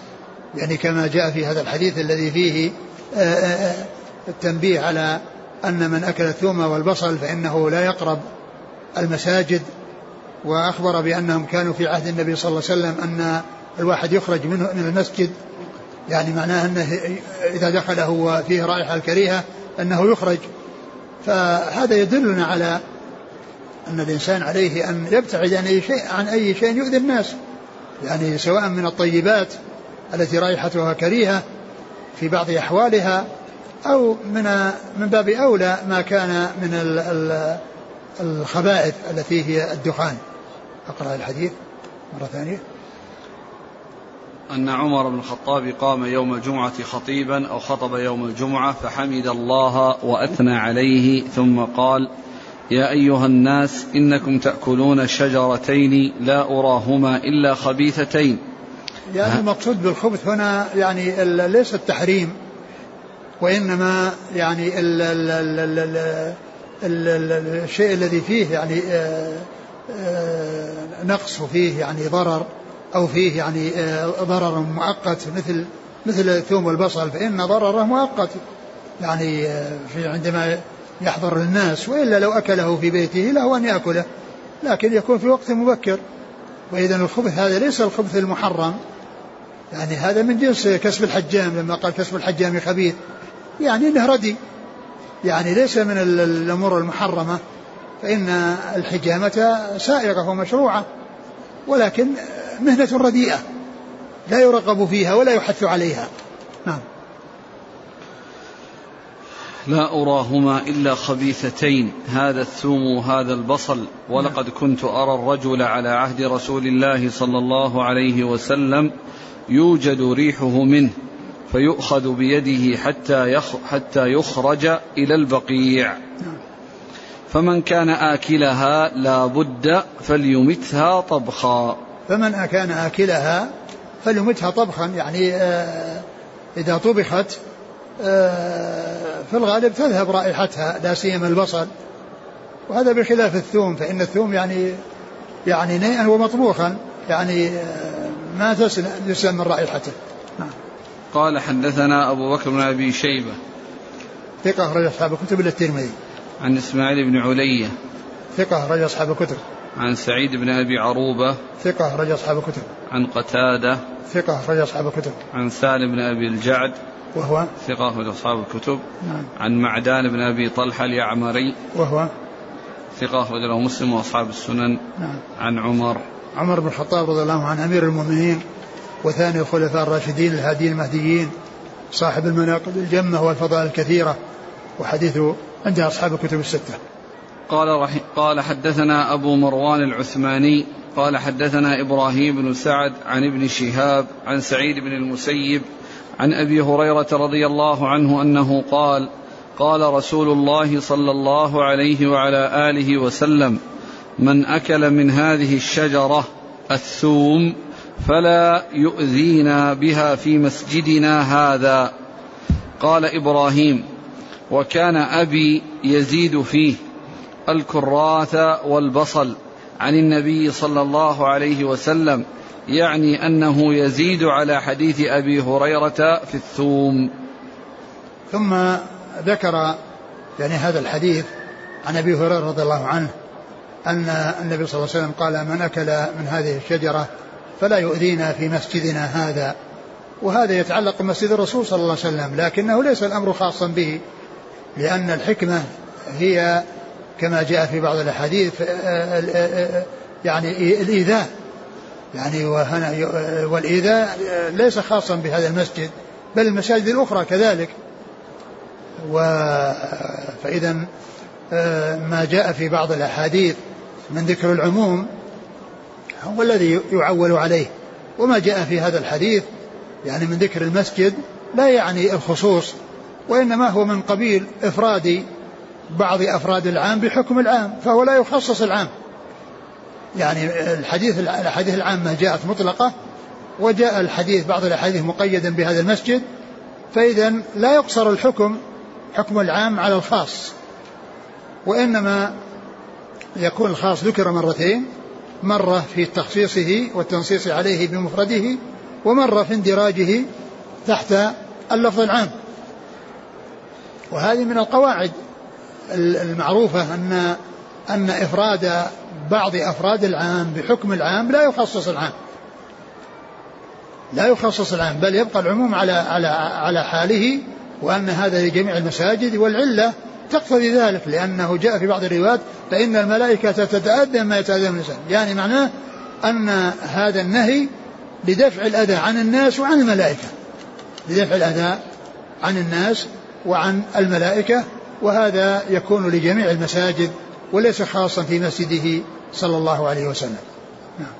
يعني كما جاء في هذا الحديث الذي فيه آه، آه، التنبيه على أن من أكل الثوم والبصل فإنه لا يقرب المساجد. وأخبر بأنهم كانوا في عهد النبي صلى الله عليه وسلم أن الواحد يخرج منه من المسجد يعني معناه أنه إذا دخله وفيه رائحة الكريهة أنه يخرج. فهذا يدلنا على أن الإنسان عليه أن يبتعد عن أي شيء عن أي شيء يؤذي الناس. يعني سواء من الطيبات التي رائحتها كريهة في بعض أحوالها أو من من باب أولى ما كان من الخبائث التي هي الدخان. أقرأ الحديث مرة ثانية. أن عمر بن الخطاب قام يوم الجمعة خطيبا أو خطب يوم الجمعة فحمد الله وأثنى عليه ثم قال يا أيها الناس إنكم تأكلون شجرتين لا أراهما إلا خبيثتين. يعني المقصود بالخبث هنا يعني ليس التحريم وإنما يعني ال ال ال ال ال ال الشيء الذي فيه يعني آه، آه، نقص وفيه يعني ضرر. أو فيه يعني آه، ضرر مؤقت مثل مثل الثوم والبصل فإن ضرره مؤقت. يعني في عندما يحضر الناس وإلا لو أكله في بيته له أن يأكله لكن يكون في وقت مبكر. وإذا الخبث هذا ليس الخبث المحرم. يعني هذا من جنس كسب الحجام لما قال كسب الحجام خبيث يعني إنه ردي. يعني ليس من الأمور المحرمة. فإن الحجامة سائغة ومشروعة. ولكن مهنة رديئة لا يرغب فيها ولا يحث عليها. نعم. لا أراهما إلا خبيثتين هذا الثوم وهذا البصل. ولقد كنت أرى الرجل على عهد رسول الله صلى الله عليه وسلم يوجد ريحه منه فيؤخذ بيده حتى حتى يخرج إلى البقيع. فمن كان آكلها لا بد فليمتها طبخا. فمن كان آكلها فليمتها طبخا يعني آه، إذا طبخت آه، في الغالب تذهب رائحتها لا سيما البصل. وهذا بخلاف الثوم فإن الثوم يعني يعني نيئا ومطبوخا يعني آه، ما تسلم من رائحته. نعم. قال حدثنا أبو بكر بن أبي شيبة. ثقة أخرج أصحاب الكتب إلا الترمذي. عن إسماعيل بن علية. ثقة أخرج أصحاب الكتب. عن سعيد بن أبي عروبة ثقة أخرج أصحاب الكتب. عن قتادة ثقة أخرج أصحاب الكتب. عن سالم بن أبي الجعد وهو؟ ثقة أخرج أصحاب الكتب. نعم. عن معدان بن أبي طلحة اليعمري وهو؟ ثقة أخرج له مسلم وأصحاب السنن. نعم. عن عمر. عمر بن الخطاب رضي الله عنه أمير المؤمنين وثاني الخلفاء الراشدين الهاديين المهديين صاحب المناقب الجمة والفضائل الكثيرة وحديثه عند أصحاب الكتب الستة. قال قال حدثنا أبو مروان العثماني قال حدثنا إبراهيم بن سعد عن ابن شهاب عن سعيد بن المسيب عن أبي هريرة رضي الله عنه أنه قال قال رسول الله صلى الله عليه وعلى آله وسلم من أكل من هذه الشجرة الثوم فلا يؤذينا بها في مسجدنا هذا. قال إبراهيم وكان أبي يزيد فيه الكراث والبصل عن النبي صلى الله عليه وسلم يعني أنه يزيد على حديث أبي هريرة في الثوم. ثم ذكر يعني هذا الحديث عن أبي هريرة رضي الله عنه أن النبي صلى الله عليه وسلم قال من أكل من هذه الشجرة فلا يؤذينا في مسجدنا هذا. وهذا يتعلق بمسجد الرسول صلى الله عليه وسلم لكنه ليس الأمر خاصا به لأن الحكمة هي كما جاء في بعض الأحاديث يعني الإيذاء. يعني وهنا والإيذاء ليس خاصا بهذا المسجد بل المساجد الأخرى كذلك. و فإذا ما جاء في بعض الأحاديث من ذكر العموم هو الذي يعول عليه. وما جاء في هذا الحديث يعني من ذكر المسجد لا يعني الخصوص وإنما هو من قبيل افراد بعض أفراد العام بحكم العام فهو لا يخصص العام. يعني الحديث الأحاديث العامة جاءت مطلقة وجاء الحديث بعض الأحاديث مقيدا بهذا المسجد فاذا لا يقصر الحكم حكم العام على الخاص. وإنما يكون الخاص ذكر مرتين مرة في تخصيصه والتنصيص عليه بمفرده ومرة في اندراجه تحت اللفظ العام. وهذه من القواعد. المعروفة أن أن إفراد بعض أفراد العام بحكم العام لا يخصص العام. لا يخصص العام بل يبقى العموم على على على حاله وأن هذا لجميع المساجد والعلة تقتضي ذلك لأنه جاء في بعض الروايات فإن الملائكة تتأذى ما يتأذى الإنسان. يعني معناه أن هذا النهي لدفع الأذى عن الناس وعن الملائكة. لدفع الأذى عن الناس وعن الملائكة وهذا يكون لجميع المساجد وليس خاصا في مسجده صلى الله عليه وسلم. نعم.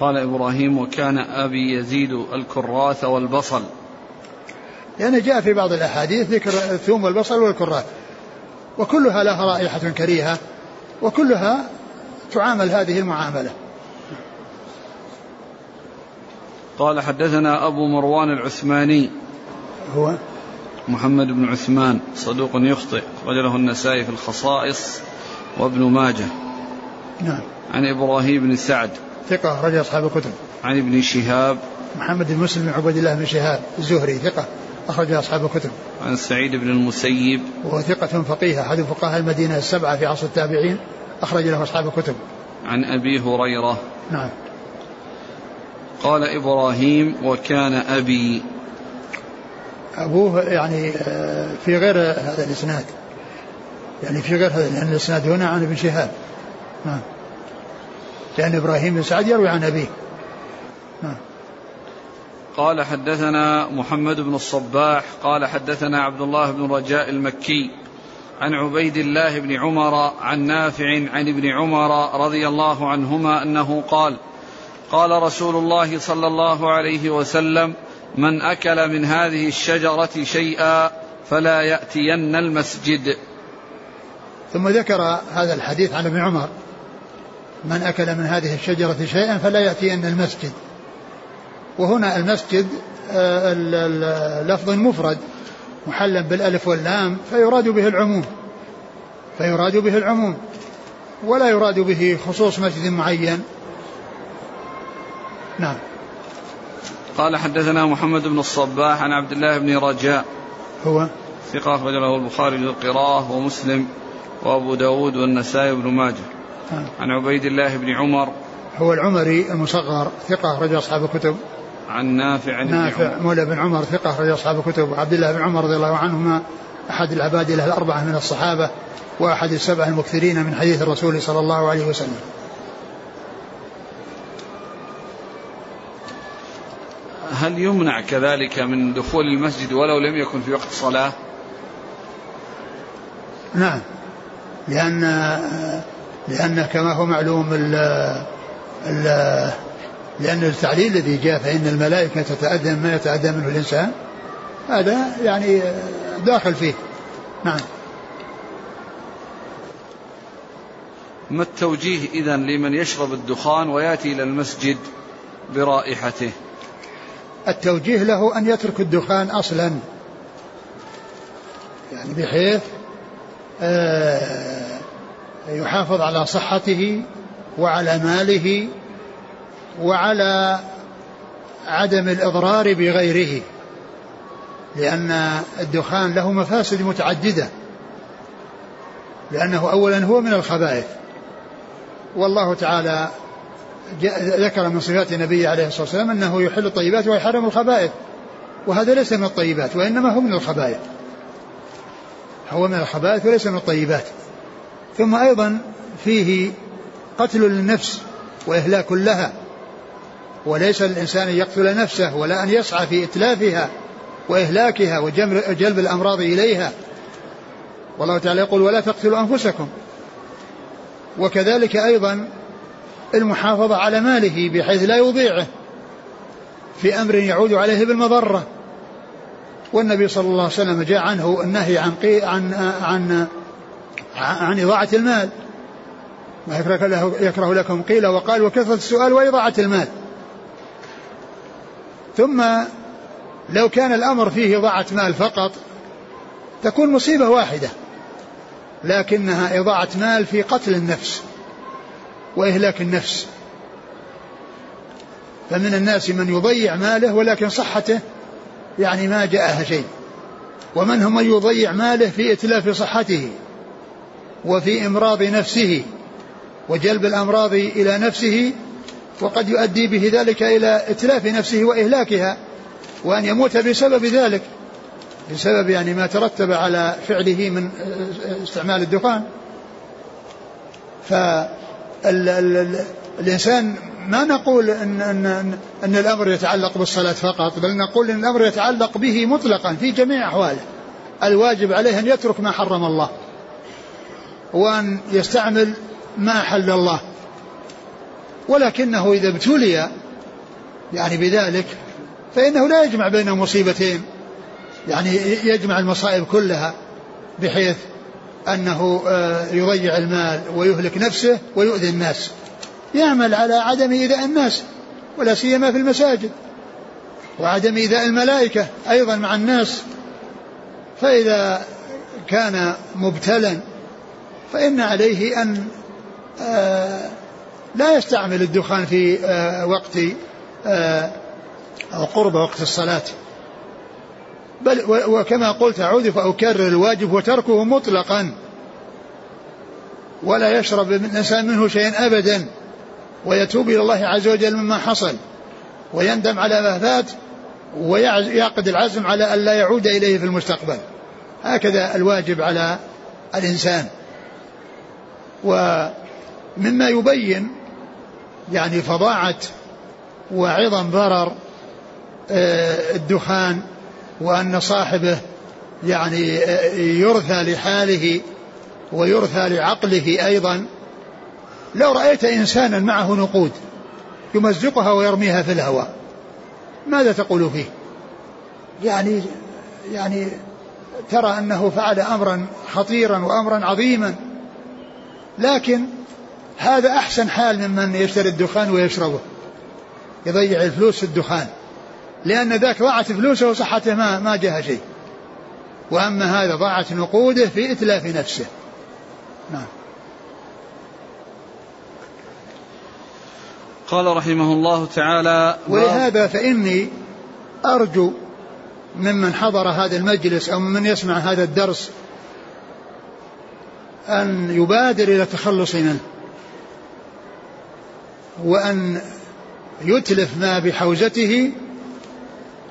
قال إبراهيم وكان أبي يزيد الكراث والبصل. لأن يعني جاء في بعض الأحاديث ذكر الثوم والبصل والكراث. وكلها لها رائحة كريهة وكلها تعامل هذه المعاملة. قال حدثنا أبو مروان العثماني. هو محمد بن عثمان صدوق يخطئ وجله النسائي في الخصائص وابن ماجه. نعم. عن إبراهيم بن سعد. ثقة رجل أصحاب الكتب. عن ابن شهاب. محمد بن مسلم بن عبد الله بن شهاب الزهري ثقة أخرج أصحاب الكتب. عن سعيد بن المسيب. وهو ثقة فقيه أحد فقهاء المدينة السبعة في عصر التابعين أخرج له أصحاب الكتب. عن أبي هريرة. نعم. قال إبراهيم وكان أبي. أبوه يعني آه، في غير هذا الإسناد. يعني في غير هذا لأن الإسناد هنا عن ابن شهاب. نعم لأن إبراهيم بن سعد يروي عن أبيه. نعم قال حدثنا محمد بن الصباح قال حدثنا عبد الله بن رجاء المكي عن عبيد الله بن عمر عن نافع عن ابن عمر رضي الله عنهما أنه قال قال رسول الله صلى الله عليه وسلم من أكل من هذه الشجرة شيئا فلا يأتين المسجد. ثم ذكر هذا الحديث عن ابن عمر. من أكل من هذه الشجرة شيئا فلا يأتين المسجد. وهنا المسجد آه، لفظ مفرد محلا بالألف واللام فيراد به العموم. فيراد به العموم. ولا يراد به خصوص مسجد معين. نعم. قال حدثنا محمد بن الصباح عن عبد الله بن رجاء. هو؟ ثقة أخرج له البخاري للقراءة ومسلم وأبو داود والنسائي بن ماجه. آه. عن عبيد الله بن عمر. هو العمري المصغر ثقة أخرج أصحاب الكتب. عن نافع عن نافع مولى بن عمر ثقة أخرج أصحاب الكتب. عبد الله بن عمر رضي الله عنهما أحد العباد الأربعة من الصحابة وأحد السبع المكثرين من حديث الرسول صلى الله عليه وسلم. هل يمنع كذلك من دخول المسجد ولو لم يكن في وقت صلاة؟ نعم. لأن لأن كما هو معلوم ال ال لأن التعليل الذي جاء فإن الملائكة تتأذى ما يتأذى منه الإنسان هذا يعني داخل فيه. نعم. ما التوجيه إذا لمن يشرب الدخان ويأتي إلى المسجد برائحته؟ التوجيه له أن يترك الدخان أصلا. يعني بحيث آه، يحافظ على صحته وعلى ماله وعلى عدم الإضرار بغيره. لأن الدخان له مفاسد متعددة. لأنه أولا هو من الخبائث. والله تعالى ذكر من صفات النبي عليه الصلاة والسلام أنه يحل الطيبات ويحرم الخبائث. وهذا ليس من الطيبات وإنما هو من الخبائث. هو من الخبائث وليس من الطيبات. ثم أيضا فيه قتل للنفس وإهلاك لها. وليس للإنسان أن يقتل نفسه ولا أن يسعى في إتلافها وإهلاكها وجلب الأمراض إليها. والله تعالى يقول ولا تقتلوا أنفسكم. وكذلك أيضا المحافظة على ماله بحيث لا يضيعه في أمر يعود عليه بالمضرة. والنبي صلى الله عليه وسلم جاء عنه النهي عن عن عن عن إضاعة المال. ما يكره لكم قيل وقال وكثرة السؤال وإضاعة المال. ثم لو كان الأمر فيه إضاعة مال فقط تكون مصيبة واحدة لكنها إضاعة مال في قتل النفس. وإهلاك النفس. فمن الناس من يضيع ماله ولكن صحته يعني ما جاءها شيء. ومنهم من يضيع ماله في إتلاف صحته وفي إمراض نفسه وجلب الأمراض إلى نفسه وقد يؤدي به ذلك إلى إتلاف نفسه وإهلاكها وأن يموت بسبب ذلك. بسبب يعني ما ترتب على فعله من استعمال الدخان. فالإنسان ما نقول إن, إن, أن الأمر يتعلق بالصلاة فقط بل نقول إن الأمر يتعلق به مطلقا في جميع أحواله. الواجب عليه أن يترك ما حرم الله وأن يستعمل ما أحل الله. ولكنه إذا ابتلي يعني بذلك فإنه لا يجمع بين مصيبتين يعني يجمع المصائب كلها بحيث أنه آه، يضيع المال ويهلك نفسه ويؤذي الناس. يعمل على عدم إيذاء الناس ولا سيما في المساجد. وعدم إيذاء الملائكة أيضا مع الناس. فإذا كان مبتلا فإن عليه أن آه، لا يستعمل الدخان في آه، وقت أو قرب وقت الصلاة. بل وكما قلت أعود فأكرر الواجب وتركه مطلقا. ولا يشرب الإنسان منه شيئا أبدا. ويتوب إلى الله عز وجل مما حصل. ويندم على ما فات. ويعقد العزم على أن لا يعود إليه في المستقبل. هكذا الواجب على الإنسان. ومما يبين يعني فظاعة وعظم ضرر آه، الدخان وأن صاحبه يعني يرثى لحاله ويرثى لعقله أيضا. لو رأيت إنسانا معه نقود يمزقها ويرميها في الهواء ماذا تقول فيه؟ يعني يعني ترى أنه فعل أمرا خطيرا وأمرا عظيما لكن هذا أحسن حال ممن يشتري الدخان ويشربه يضيع الفلوس في الدخان. لأن ذاك ضاعت فلوسه وصحته ما ما جاها شيء. وأما هذا ضاعت نقوده في إتلاف نفسه. نعم. قال رحمه الله تعالى ولهذا فإني أرجو ممن حضر هذا المجلس أو ممن يسمع هذا الدرس أن يبادر إلى التخلص منه. وأن يتلف ما بحوزته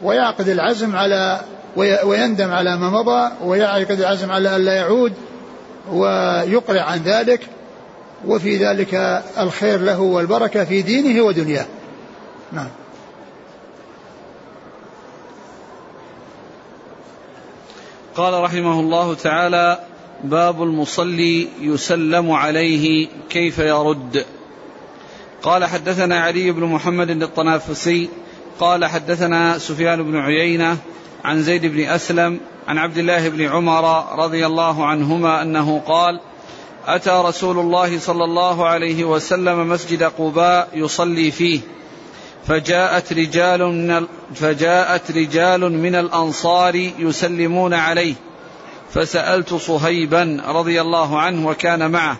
ويعقد العزم على ويندم على ما مضى ويعقد العزم على أن لا يعود ويقرع عن ذلك. وفي ذلك الخير له والبركة في دينه ودنياه. نعم. قال رحمه الله تعالى باب المصلي يسلم عليه كيف يرد. قال حدثنا علي بن محمد الطنافسي قال حدثنا سفيان بن عيينة عن زيد بن أسلم عن عبد الله بن عمر رضي الله عنهما أنه قال أتى رسول الله صلى الله عليه وسلم مسجد قباء يصلي فيه فجاءت رجال من فجاءت رجال من الأنصار يسلمون عليه. فسألت صهيبا رضي الله عنه وكان معه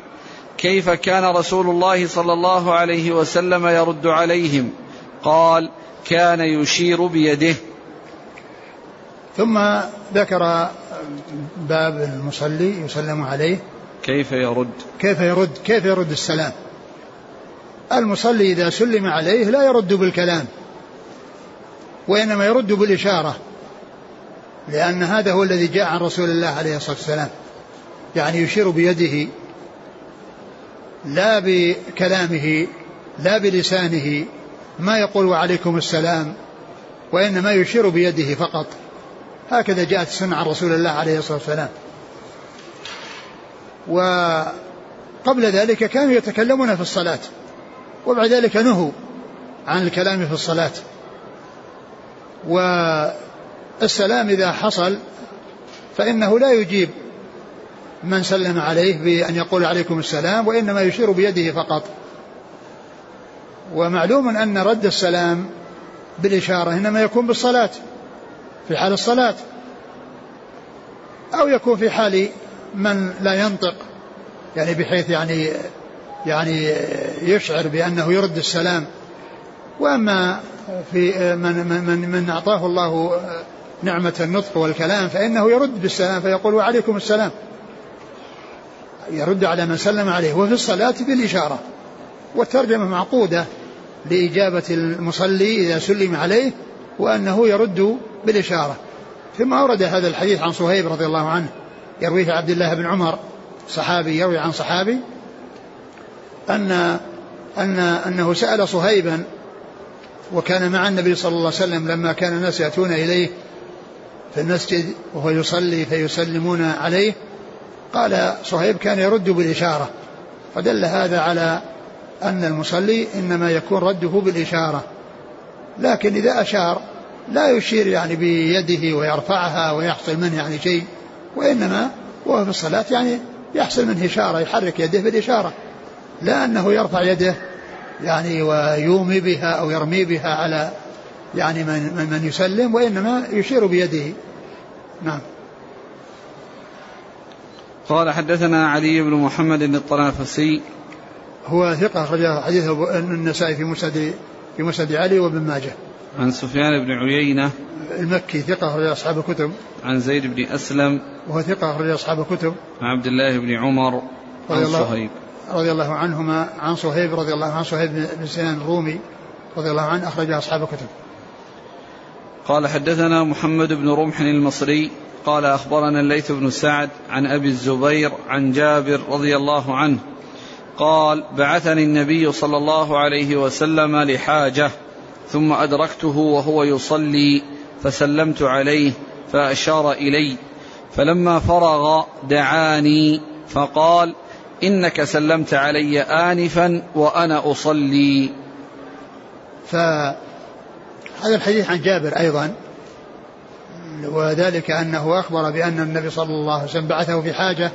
كيف كان رسول الله صلى الله عليه وسلم يرد عليهم؟ قال كان يشير بيده. ثم ذكر باب المصلي يسلم عليه. كيف يرد؟ كيف يرد؟ كيف يرد السلام؟ المصلي إذا سلم عليه لا يرد بالكلام وإنما يرد بالإشارة لأن هذا هو الذي جاء عن رسول الله عليه الصلاة والسلام. يعني يشير بيده لا بكلامه لا بلسانه ما يقول وعليكم السلام وإنما يشير بيده فقط. هكذا جاءت السنة عن رسول الله عليه الصلاة والسلام. وقبل ذلك كانوا يتكلمون في الصلاة وبعد ذلك نهوا عن الكلام في الصلاة. والسلام إذا حصل فإنه لا يجيب من سلم عليه بأن يقول عليكم السلام وإنما يشير بيده فقط. ومعلوم أن رد السلام بالإشارة إنما يكون بالصلاة في حال الصلاة أو يكون في حال من لا ينطق يعني بحيث يعني يعني يشعر بأنه يرد السلام. وأما في من من من أعطاه الله نعمة النطق والكلام فإنه يرد بالسلام فيقول وعليكم السلام. يرد على من سلم عليه وفي الصلاة بالإشارة. والترجمة معقودة لإجابة المصلي إذا سلم عليه وأنه يرد بالإشارة. ثم أورد هذا الحديث عن صهيب رضي الله عنه يرويه عبد الله بن عمر صحابي يروي عن صحابي أن أن أنه سأل صهيبا وكان مع النبي صلى الله عليه وسلم لما كان الناس يأتون إليه في المسجد وهو يصلي فيسلمون عليه قال صهيب كان يرد بالإشارة فدل هذا على أن المصلي إنما يكون رده بالإشارة. لكن إذا أشار لا يشير يعني بيده ويرفعها ويحصل منه يعني شيء وإنما وهو في الصلاة يعني يحصل منه إشارة يحرك يده بالإشارة. لا أنه يرفع يده يعني ويومي بها أو يرمي بها على يعني من, من يسلم وإنما يشير بيده. نعم. قال حدثنا علي بن محمد الطرافسي هو ثقة أخرج حديثه النسائي في مسند في مسند علي وابن ماجه. عن سفيان بن عيينة المكي ثقة أخرج أصحاب الكتب. عن زيد بن أسلم وهو ثقة أخرج أصحاب الكتب. عن عبد الله بن عمر عن صهيب رضي الله عنهما عن صهيب رضي الله عن صهيب بن سنان الرومي رضي الله عنه أخرج أصحاب الكتب. قال حدثنا محمد بن رمح المصري قال أخبرنا الليث بن سعد عن أبي الزبير عن جابر رضي الله عنه قال بعثني النبي صلى الله عليه وسلم لحاجة ثم أدركته وهو يصلي فسلمت عليه فأشار إلي فلما فرغ دعاني فقال إنك سلمت علي آنفا وأنا أصلي. فهذا الحديث عن جابر أيضا وذلك أنه أخبر بأن النبي صلى الله عليه وسلم بعثه في حاجة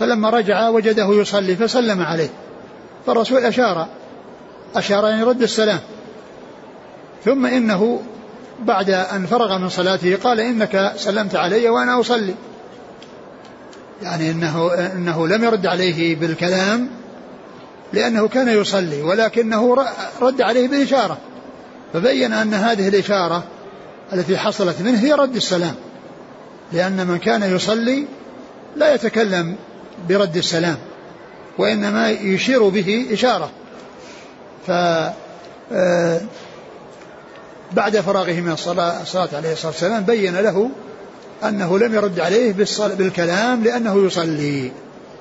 فلما رجع وجده يصلي فسلم عليه. فالرسول أشار أشار أن يرد السلام. ثم إنه بعد أن فرغ من صلاته قال إنك سلمت علي وأنا أصلي. يعني إنه, إنه لم يرد عليه بالكلام لأنه كان يصلي ولكنه رد عليه بالإشارة. فبين أن هذه الإشارة التي حصلت منه هي رد السلام. لأن من كان يصلي لا يتكلم برد السلام وإنما يشير به إشارة. ف آه، بعد فراغه من الصلاة, الصلاة عليه الصلاة والسلام بين له أنه لم يرد عليه بالكلام لأنه يصلي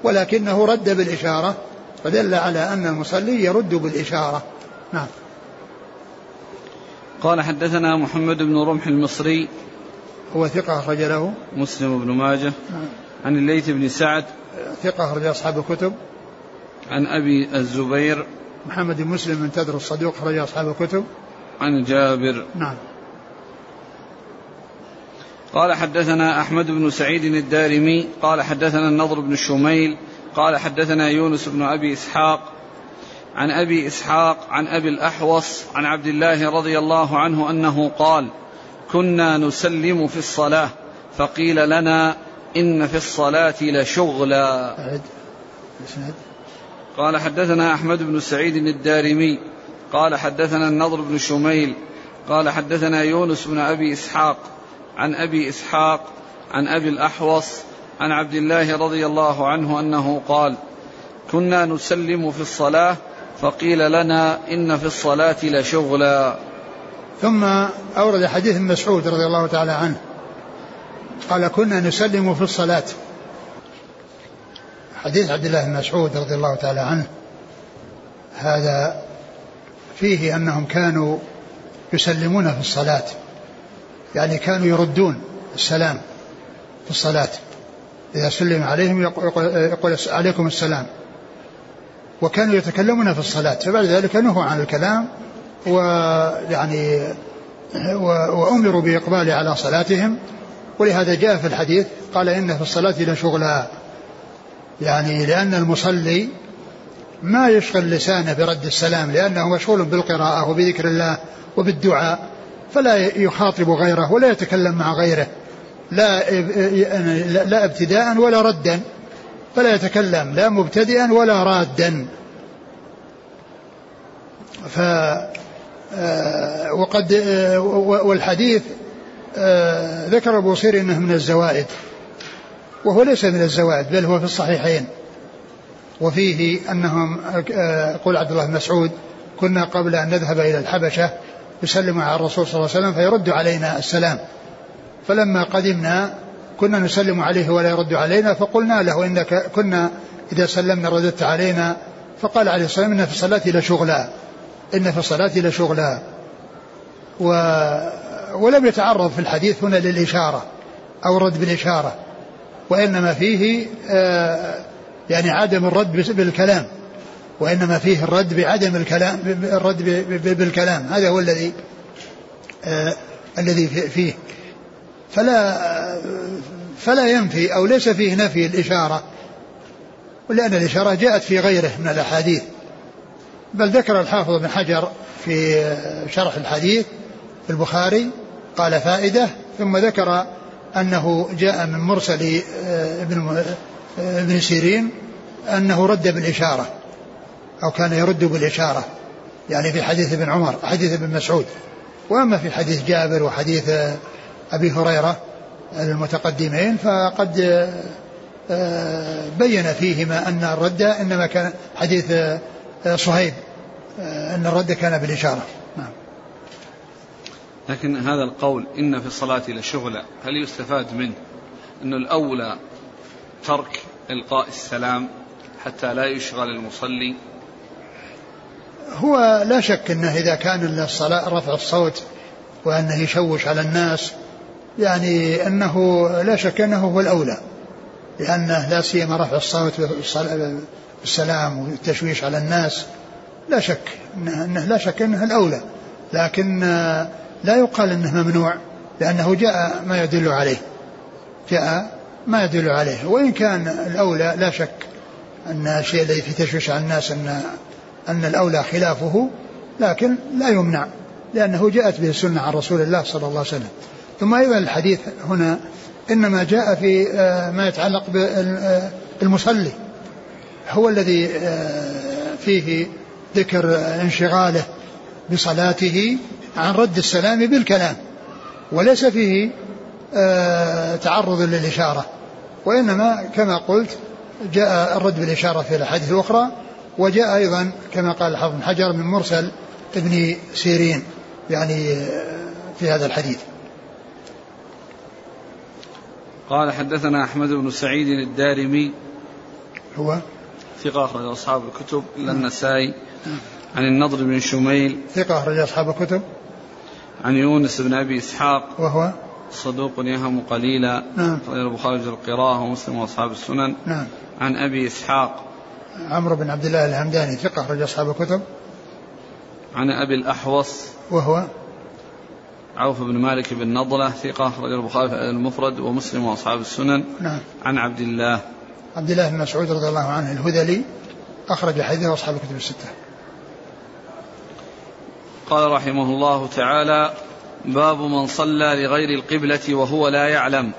ولكنه رد بالإشارة فدل على أن المصلي يرد بالإشارة. نعم. قال حدثنا محمد بن رمح المصري. هو ثقة أخرج له. مسلم بن ماجه. نعم. عن الليث بن سعد. ثقة أخرج أصحاب الكتب. عن أبي الزبير. محمد بن مسلم من تدر الصدوق أخرج أصحاب الكتب. عن جابر. نعم. قال حدثنا أحمد بن سعيد الدارمي. قال حدثنا النضر بن شميل. قال حدثنا يونس بن أبي إسحاق. عن أبي إسحاق عن أبي الأحوص عن عبد الله رضي الله عنه أنه قال كنا نسلم في الصلاة فقيل لنا إن في الصلاة لشغلا. قال حدثنا أحمد بن سعيد الدارمي. قال حدثنا النضر بن شميل. قال حدثنا يونس بن أبي إسحاق. عن أبي إسحاق عن أبي الأحوص عن عبد الله رضي الله عنه أنه قال كنا نسلم في الصلاة فقيل لنا إن في الصلاة لشغلا. ثم أورد حديث مسعود رضي الله تعالى عنه. قال كنا نسلم في الصلاة. حديث عبد الله بن مسعود رضي الله تعالى عنه. هذا فيه أنهم كانوا يسلمون في الصلاة. يعني كانوا يردون السلام في الصلاة. إذا سلم عليهم يقول عليكم السلام. وكانوا يتكلمون في الصلاة. فبعد ذلك نهوا عن الكلام ويعني وأمروا بإقبال على صلاتهم. ولهذا جاء في الحديث قال إن في الصلاة لشغلا. يعني لأن المصلي ما يشغل لسانه برد السلام لأنه مشغول بالقراءة وبذكر الله وبالدعاء فلا يخاطب غيره ولا يتكلم مع غيره لا لا ابتداء ولا ردا فلا يتكلم لا مبتدئا ولا رادا. ف آه، وقد آه، والحديث ذكر أبو سير إنه من الزوائد وهو ليس من الزوائد بل هو في الصحيحين. وفيه أنهم يقول عبد الله بن مسعود كنا قبل أن نذهب إلى الحبشة نسلم على الرسول صلى الله عليه وسلم فيرد علينا السلام. فلما قدمنا كنا نسلم عليه ولا يرد علينا فقلنا له إنك كنا إذا سلمنا رددت علينا. فقال عليه والسلام إن في الصلاة لشغلا إن في الصلاة لشغلا و ولم يتعرض في الحديث هنا للإشارة أو الرد بالإشارة وإنما فيه آه يعني عدم الرد بالكلام وإنما فيه الرد بعدم الكلام الرد بالكلام هذا هو الذي آه الذي فيه. فلا فلا ينفي أو ليس فيه نفي الإشارة لأن الإشارة جاءت في غيره من الأحاديث. بل ذكر الحافظ بن حجر في شرح الحديث في البخاري قال فائدة ثم ذكر أنه جاء من مرسل آه، ابن آه، ابن سيرين أنه رد بالإشارة أو كان يرد بالإشارة يعني في حديث ابن عمر حديث ابن مسعود. وأما في حديث جابر وحديث أبي هريرة المتقدمين فقد آه، بين فيهما أن الرد إنما كان حديث آه، صهيب آه، أن الرد كان بالإشارة. لكن هذا القول إن في الصلاة لشغلة هل يستفاد منه؟ أن الأولى ترك إلقاء السلام حتى لا يشغل المصلي؟ هو لا شك أنه إذا كان الصلاة رفع الصوت وأنه يشوش على الناس يعني أنه لا شك أنه هو الأولى لأنه لا سيما رفع الصوت بالسلام والتشويش على الناس لا شك أنه لا شك أنه الأولى لكن لا يقال أنه ممنوع لأنه جاء ما يدل عليه. جاء ما يدل عليه. وإن كان الأولى لا شك أن الشيء الذي في تشويش على الناس أن أن الأولى خلافه لكن لا يمنع لأنه جاءت به السنة عن رسول الله صلى الله عليه وسلم. ثم أيضا الحديث هنا إنما جاء في آه، ما يتعلق بالمصلي هو الذي آه، فيه ذكر انشغاله بصلاته عن رد السلام بالكلام وليس فيه آه تعرض للإشارة وإنما كما قلت جاء الرد بالإشارة في الأحاديث الأخرى وجاء أيضا كما قال الحافظ بن حجر من مرسل ابن سيرين يعني في هذا الحديث. قال حدثنا أحمد بن سعيد الدارمي هو؟ ثقة أخرج أصحاب الكتب إلا النسائي عن النضر بن شميل ثقة أخرج أصحاب الكتب. عن يونس بن أبي إسحاق. وهو صدوق يهم قليلا. نعم. البخاري القراءة ومسلم وأصحاب السنن. نعم. عن أبي إسحاق. عمرو بن عبد الله الهمداني ثقة أخرج أصحاب الكتب. عن أبي الأحوص. وهو عوف بن مالك بن نضلة ثقة أخرج البخاري المفرد ومسلم وأصحاب السنن. نعم. عن عبد الله. عبد الله بن مسعود رضي الله عنه الهذلي أخرج حديثه أصحاب الكتب الستة. قال رحمه الله تعالى باب من صلى لغير القبلة وهو لا يعلم.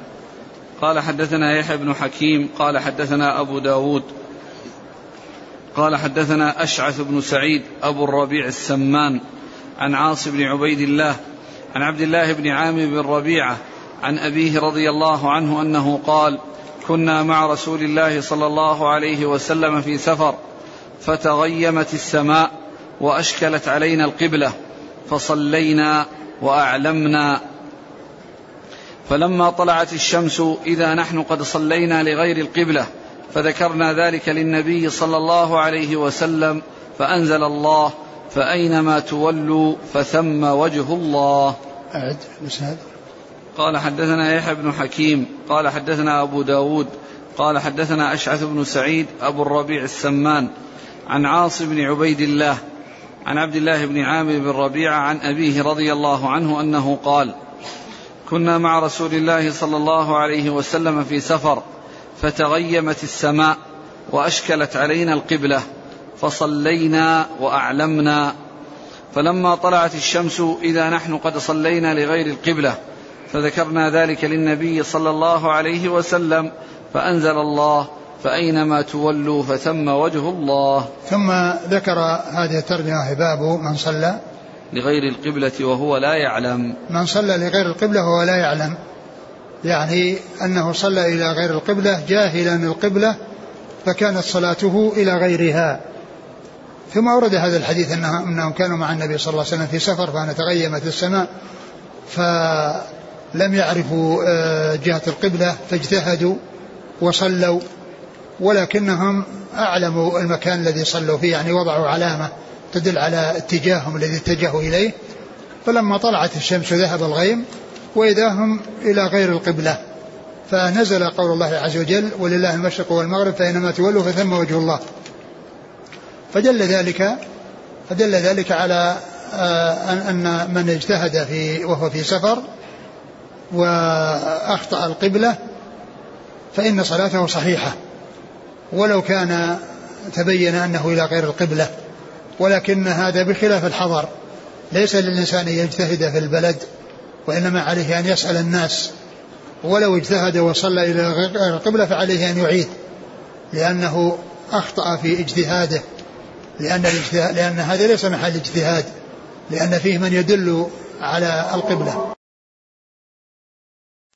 قال حدثنا يحيى بن حكيم قال حدثنا أبو داود قال حدثنا أشعث بن سعيد أبو الربيع السمان عن عاص بن عبيد الله عن عبد الله بن عامر بن ربيعة عن أبيه رضي الله عنه أنه قال كنا مع رسول الله صلى الله عليه وسلم في سفر فتغيمت السماء وأشكلت علينا القبلة فصلينا وأعلمنا. فلما طلعت الشمس إذا نحن قد صلينا لغير القبلة فذكرنا ذلك للنبي صلى الله عليه وسلم فأنزل الله فأينما تولوا فثم وجه الله. أعد قال حدثنا يحيى بن حكيم قال حدثنا أبو داود قال حدثنا أشعث بن سعيد أبو الربيع السمان عن عاص بن عبيد الله عن عبد الله بن عامر بن ربيعة عن أبيه رضي الله عنه أنه قال كنا مع رسول الله صلى الله عليه وسلم في سفر فتغيمت السماء وأشكلت علينا القبلة فصلينا وأعلمنا. فلما طلعت الشمس إذا نحن قد صلينا لغير القبلة فذكرنا ذلك للنبي صلى الله عليه وسلم فأنزل الله فأينما تولوا فثم وجه الله. ثم ذكر هذه الترجمة باب من صلى. لغير القبلة وهو لا يعلم. من صلى لغير القبلة وهو لا يعلم. يعني أنه صلى إلى غير القبلة جاهلا القبلة فكانت صلاته إلى غيرها. ثم أورد هذا الحديث أنه أنهم كانوا مع النبي صلى الله عليه وسلم في سفر فأنا تغيمت السماء فلم يعرفوا آه، جهة القبلة فاجتهدوا وصلوا. ولكنهم أعلموا المكان الذي صلوا فيه يعني وضعوا علامة تدل على اتجاههم الذي اتجهوا إليه. فلما طلعت الشمس ذهب الغيم وإذا هم إلى غير القبلة. فنزل قول الله عز وجل ولله المشرق والمغرب فإنما تولوا فثم وجه الله. فدل ذلك فدل ذلك على آه، أن من اجتهد في وهو في سفر وأخطأ القبلة فإن صلاته صحيحة. ولو كان تبين أنه إلى غير القبلة ولكن هذا بخلاف الحضر. ليس للإنسان أن يجتهد في البلد وإنما عليه أن يسأل الناس. ولو اجتهد وصلى إلى غير القبلة فعليه أن يعيد لأنه أخطأ في اجتهاده. لأن لأن هذا ليس محل اجتهاد لأن فيه من يدل على القبلة.